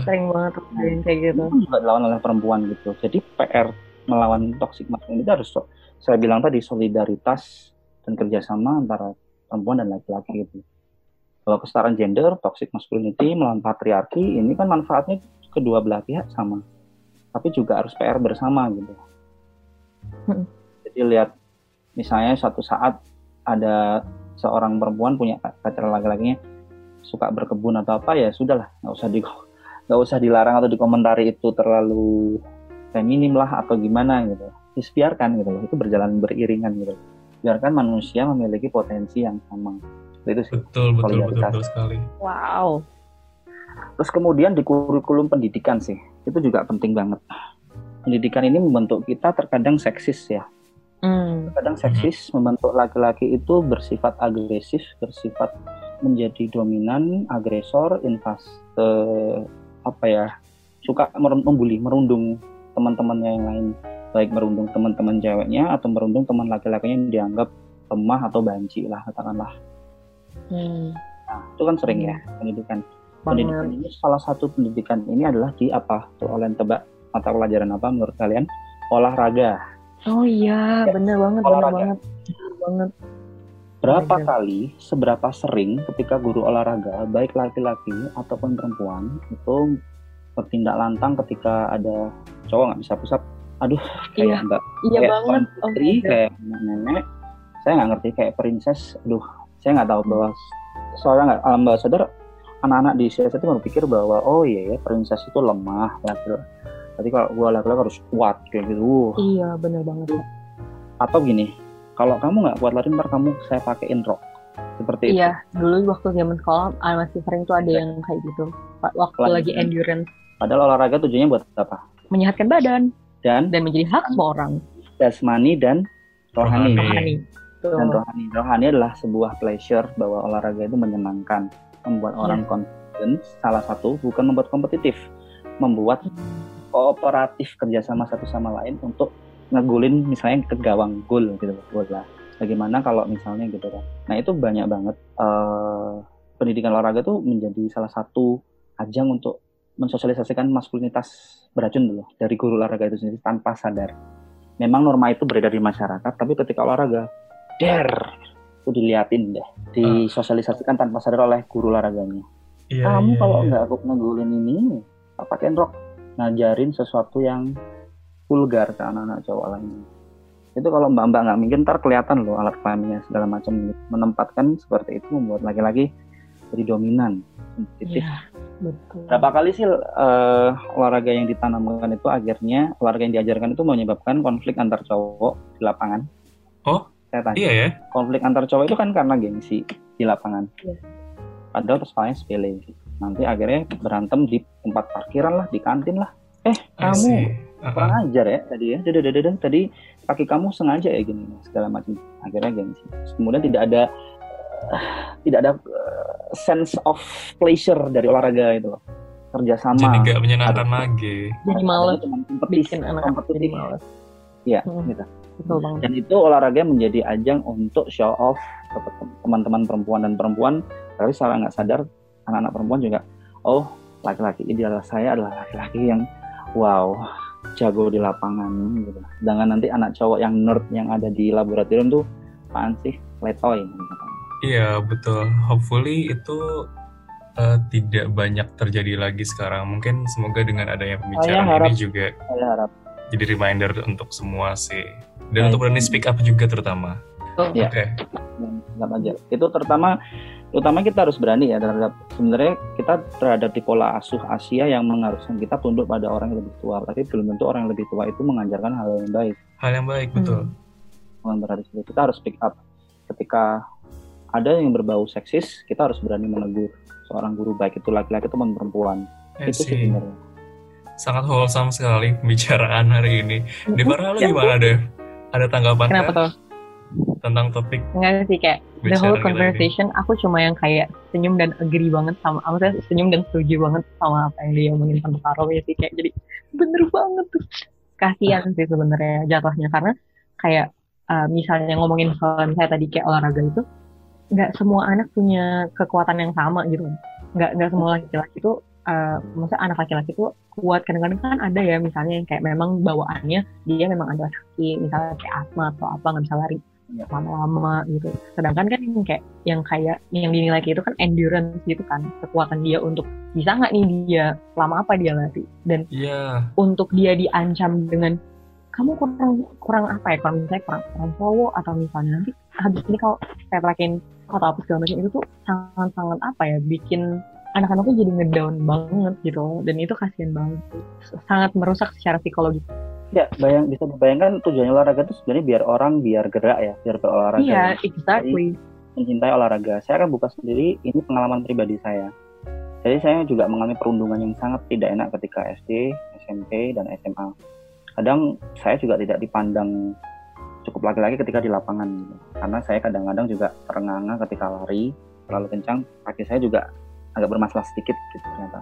sering banget terjadi kayak gitu. Itu kan juga dilawan oleh perempuan gitu. Jadi PR melawan toxic masculinity itu harus so- saya bilang tadi solidaritas dan kerjasama antara perempuan dan laki-laki gitu. Kalau kesetaraan gender, toxic masculinity melawan patriarki, ini kan manfaatnya kedua belah pihak sama. Tapi juga harus PR bersama gitu. Hmm. Jadi lihat misalnya suatu saat ada seorang perempuan punya pacar laki-lakinya suka berkebun atau apa ya sudahlah. Nggak usah di nggak usah dilarang atau dikomentari itu terlalu feminim lah atau gimana gitu. Just biarkan gitu loh. Itu berjalan beriringan gitu. Biarkan manusia memiliki potensi yang sama. Itu sih. Betul betul betul, betul sekali. Wow. terus kemudian di kurikulum pendidikan sih. Itu juga penting banget. Pendidikan ini membentuk kita terkadang seksis ya. Hmm. kadang seksis membentuk laki-laki itu bersifat agresif, bersifat menjadi dominan, agresor, invas eh, apa ya, suka membuli, merundung teman-temannya yang lain, baik merundung teman-teman ceweknya atau merundung teman laki-lakinya yang dianggap lemah atau banci lah katakanlah. Hmm. Nah, itu kan sering ya pendidikan. Pendidikan Banget. ini salah satu pendidikan ini adalah di apa? Tuh kalian tebak mata pelajaran apa menurut kalian? Olahraga. Oh iya, Ya, bener banget, bener olahraga. banget. Bener banget. Berapa Olahraga. kali, seberapa sering ketika guru olahraga, baik laki-laki ataupun perempuan, itu bertindak lantang ketika ada cowok nggak bisa pusat, aduh Iya, kayak mbak, Iya kayak banget. Oh putri, God. kayak nenek, saya nggak ngerti kayak princess, aduh, saya nggak tahu bahwa soalnya nggak alam bawah sadar anak-anak di usia itu berpikir bahwa oh iya ya princess itu lemah, laki Tapi kalau gua laki-laki harus kuat kayak gitu. Wuh. Iya, bener banget. Atau gini, kalau kamu nggak kuat lari ntar kamu saya pakein rok seperti itu. Iya, dulu waktu zaman sekolah ah, masih sering tuh ada yang kayak gitu. Waktu Lagi- lagi endurance, Padahal olahraga tujuannya buat apa? menyehatkan badan Dan dan menjadi hak semua orang. jasmani dan rohani. Rohani. Rohani. Tuh. Dan rohani. Rohani adalah sebuah pleasure bahwa olahraga itu menyenangkan, membuat orang confident. Salah satu bukan membuat kompetitif, membuat kooperatif kerjasama satu sama lain untuk ngegulin misalnya ke gawang gol gitu bola. Bagaimana kalau misalnya gitu kan. Nah itu banyak banget eh, pendidikan olahraga tuh menjadi salah satu ajang untuk mensosialisasikan maskulinitas beracun dulu dari guru olahraga itu sendiri tanpa sadar. Memang norma itu beredar di masyarakat, tapi ketika olahraga, der, itu diliatin deh, disosialisasikan tanpa sadar oleh guru olahraganya. Iya, Kamu iya, kalau iya. nggak aku ngegulin ini, tak pakein rok, ngajarin sesuatu yang vulgar ke anak-anak cowok lainnya. Itu kalau mbak-mbak nggak mungkin ntar kelihatan loh alat kelaminnya segala macam menempatkan seperti itu membuat laki-laki jadi dominan, kompetitif. Iya, betul. Berapa kali sih eh, olahraga yang ditanamkan itu akhirnya olahraga yang diajarkan itu menyebabkan konflik antar cowok di lapangan? Oh, saya tanya. Iya ya. Konflik antar cowok itu kan karena gengsi di lapangan. Iya. Padahal persoalannya sepele. Nanti akhirnya berantem di tempat parkiran lah, di kantin lah. Eh, kamu Aha. kurang ajar ya tadi ya. Dada, dada, dada. Tadi kaki kamu sengaja ya gini segala macam. Akhirnya gengsi. Kemudian tidak ada eh, tidak ada eh, sense of pleasure dari olahraga itu loh. Kerjasama. Jadi nggak menyenangkan Ada- lagi. Jadi Cuma kompetisi, bikin anak kompetisi. jadi males. Iya, Hmm. gitu. Betul banget. Dan itu olahraga menjadi ajang untuk show off ke teman-teman perempuan dan perempuan. Tapi secara nggak sadar anak-anak perempuan juga, oh laki-laki ideal saya adalah laki-laki yang wow jago di lapangan gitu. Dengan nanti anak cowok yang nerd yang ada di laboratorium tuh apaan sih? Letoy iya betul. Hopefully itu uh, tidak banyak terjadi lagi sekarang. Mungkin semoga dengan adanya pembicaraan harap, ini juga saya harap. jadi reminder untuk semua sih. Dan untuk berani speak up juga terutama. Oh. oke. Okay. aja. Itu terutama utama kita harus berani ya terhadap sebenarnya kita terhadap di pola asuh Asia yang mengharuskan kita tunduk pada orang yang lebih tua. Tapi belum tentu orang yang lebih tua itu mengajarkan hal yang baik. Hal yang baik betul. Hmm. berarti kita harus speak up. Ketika ada yang berbau seksis kita harus berani menegur seorang guru baik itu laki-laki teman perempuan. Itu sih sebenarnya. Sangat wholesome sekali pembicaraan hari ini. Di lo gimana deh? Ada tanggapan kenapa tuh tentang topik enggak sih kayak the whole conversation aku cuma yang kayak senyum dan agree banget sama maksudnya senyum dan setuju banget sama apa yang dia omongin tentang Karo ya sih kayak jadi bener banget tuh. Kasihan sih sebenarnya jatuhnya karena kayak uh, misalnya ngomongin soal saya tadi kayak olahraga itu nggak semua anak punya kekuatan yang sama gitu. Nggak nggak semua laki-laki itu uh, maksudnya anak laki-laki itu kuat. Kadang-kadang kan ada ya misalnya yang kayak memang bawaannya dia memang ada sakit misalnya kayak asma atau apa nggak bisa lari Lama-lama gitu. Sedangkan kan yang kayak yang kayak yang dinilai kayak itu kan endurance gitu kan, kekuatan dia untuk bisa nggak nih dia? Lama apa dia lari dan yeah. untuk dia diancam dengan kamu kurang kurang apa ya? Kalau misalnya kurang kurang cowok atau misalnya nanti habis ini kalau saya pakein atau apa segala macam itu tuh sangat sangat apa ya? Bikin anak-anaknya jadi ngedown banget gitu dan itu kasihan banget. Sangat merusak secara psikologis ya bayang bisa dibayangkan tujuannya olahraga itu sebenarnya biar orang biar gerak ya biar berolahraga. Iya yeah, exactly. Jadi, mencintai olahraga. Saya akan buka sendiri ini pengalaman pribadi saya. Jadi saya juga mengalami perundungan yang sangat tidak enak ketika SD SMP dan SMA kadang saya juga tidak dipandang cukup laki-laki ketika di lapangan gitu. karena saya kadang-kadang juga terengah-engah ketika lari terlalu kencang kaki saya juga agak bermasalah sedikit gitu ternyata.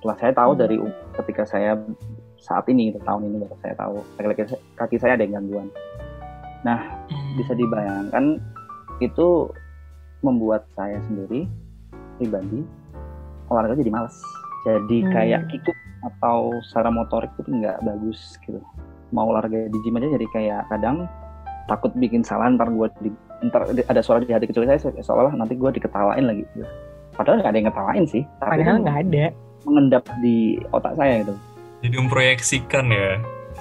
Setelah saya tahu hmm. dari ketika saya saat ini gitu, tahun ini baru saya tahu kaki, kaki saya ada yang gangguan nah hmm. bisa dibayangkan itu membuat saya sendiri pribadi olahraga jadi males jadi hmm. kayak kikuk atau secara motorik itu nggak bagus gitu mau olahraga di gym aja jadi kayak kadang takut bikin salah ntar gue di, ntar ada suara di hati kecil saya seolah nanti gue diketawain lagi gitu. padahal nggak ada yang ngetawain sih padahal nggak ada mengendap di otak saya gitu jadi memproyeksikan ya.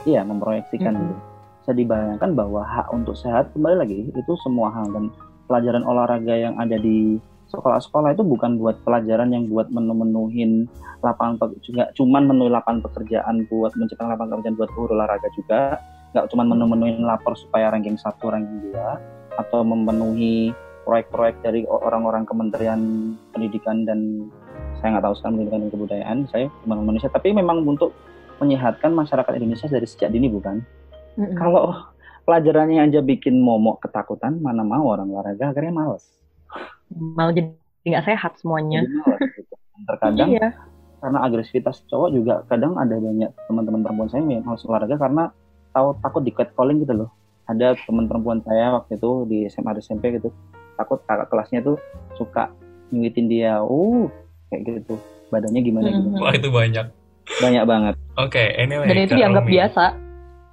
Iya memproyeksikan mm -hmm. gitu. Bisa dibayangkan bahwa hak untuk sehat kembali lagi itu semua hal. Dan pelajaran olahraga yang ada di sekolah-sekolah itu bukan buat pelajaran yang buat menu-menuhin lapangan juga cuman menuhi lapangan pekerjaan buat menciptakan lapangan pekerjaan buat guru olahraga juga. Nggak cuman menu-menuhin lapor supaya ranking satu ranking dua atau memenuhi proyek-proyek dari orang-orang Kementerian Pendidikan dan saya nggak tahu sekarang pendidikan dan kebudayaan saya cuma Indonesia. Tapi memang untuk menyehatkan masyarakat Indonesia dari sejak dini bukan mm-hmm. kalau pelajarannya aja bikin momok ketakutan mana mau orang olahraga akhirnya males malah jadi nggak sehat semuanya males, gitu. terkadang iya. karena agresivitas cowok juga kadang ada banyak teman-teman perempuan saya yang harus olahraga karena tahu takut di catcalling gitu loh ada teman perempuan saya waktu itu di SMA SMP gitu takut kakak kelasnya tuh suka nyuitin dia uh kayak gitu badannya gimana hmm. gimana wah itu banyak banyak banget. Oke okay, anyway dan itu dianggap Romi. biasa.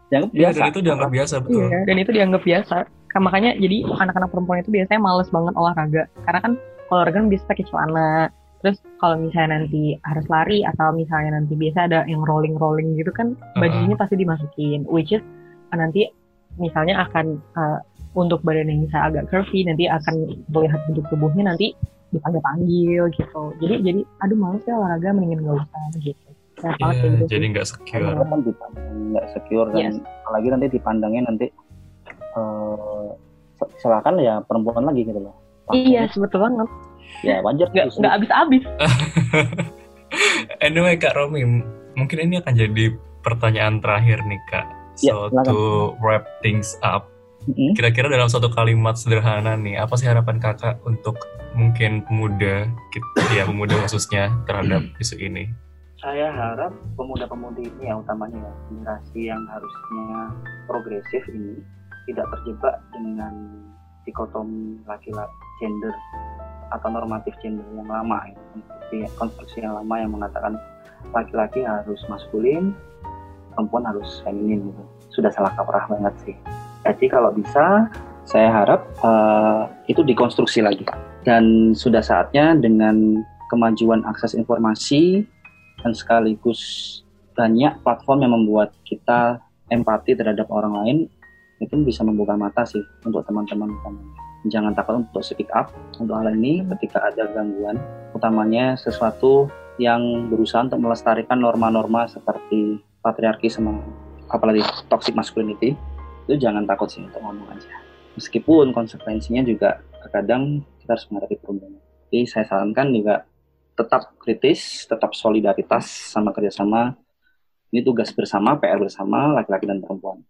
Dianggap iya, biasa. dan itu dianggap biasa betul. Iya, dan itu dianggap biasa. Kan makanya jadi anak-anak perempuan itu biasanya males banget olahraga. Karena kan kalau olahraga kan bisa pakai celana. Terus kalau misalnya nanti harus lari atau misalnya nanti biasa ada yang rolling rolling gitu kan bajunya uh-huh. pasti dimasukin. Which is nanti misalnya akan uh, untuk badan yang bisa agak curvy nanti akan melihat bentuk tubuhnya nanti dipanggil-panggil gitu. Jadi jadi aduh males ya olahraga mendingin gak usah gitu nah, yeah, gitu jadi nggak secure. Kan nggak secure dan yes. apalagi nanti dipandangnya nanti uh, silakan ya perempuan lagi gitu loh. Pake. iya betul banget. Ya wajar nggak nggak habis-habis. Anyway kak Romi mungkin ini akan jadi pertanyaan terakhir nih kak. Ya, so ya, to wrap things up Kira-kira dalam satu kalimat sederhana nih, apa sih harapan kakak untuk mungkin pemuda, ya pemuda khususnya terhadap isu ini? Saya harap pemuda-pemudi ini ya utamanya ya, generasi yang harusnya progresif ini tidak terjebak dengan dikotomi laki-laki gender atau normatif gender yang lama ya, konstruksi, konstruksi yang lama yang mengatakan laki-laki harus maskulin, perempuan harus feminin gitu. Sudah salah kaprah banget sih. Jadi kalau bisa saya harap uh, itu dikonstruksi lagi dan sudah saatnya dengan kemajuan akses informasi dan sekaligus banyak platform yang membuat kita empati terhadap orang lain itu bisa membuka mata sih untuk teman-teman. Jangan takut untuk speak up. Untuk hal ini ketika ada gangguan utamanya sesuatu yang berusaha untuk melestarikan norma-norma seperti patriarki sama apalagi toxic masculinity itu jangan takut sih untuk ngomong aja. Meskipun konsekuensinya juga terkadang kita harus menghadapi perundungan jadi saya sarankan juga tetap kritis tetap solidaritas sama kerjasama. Ini tugas bersama PR bersama laki-laki dan perempuan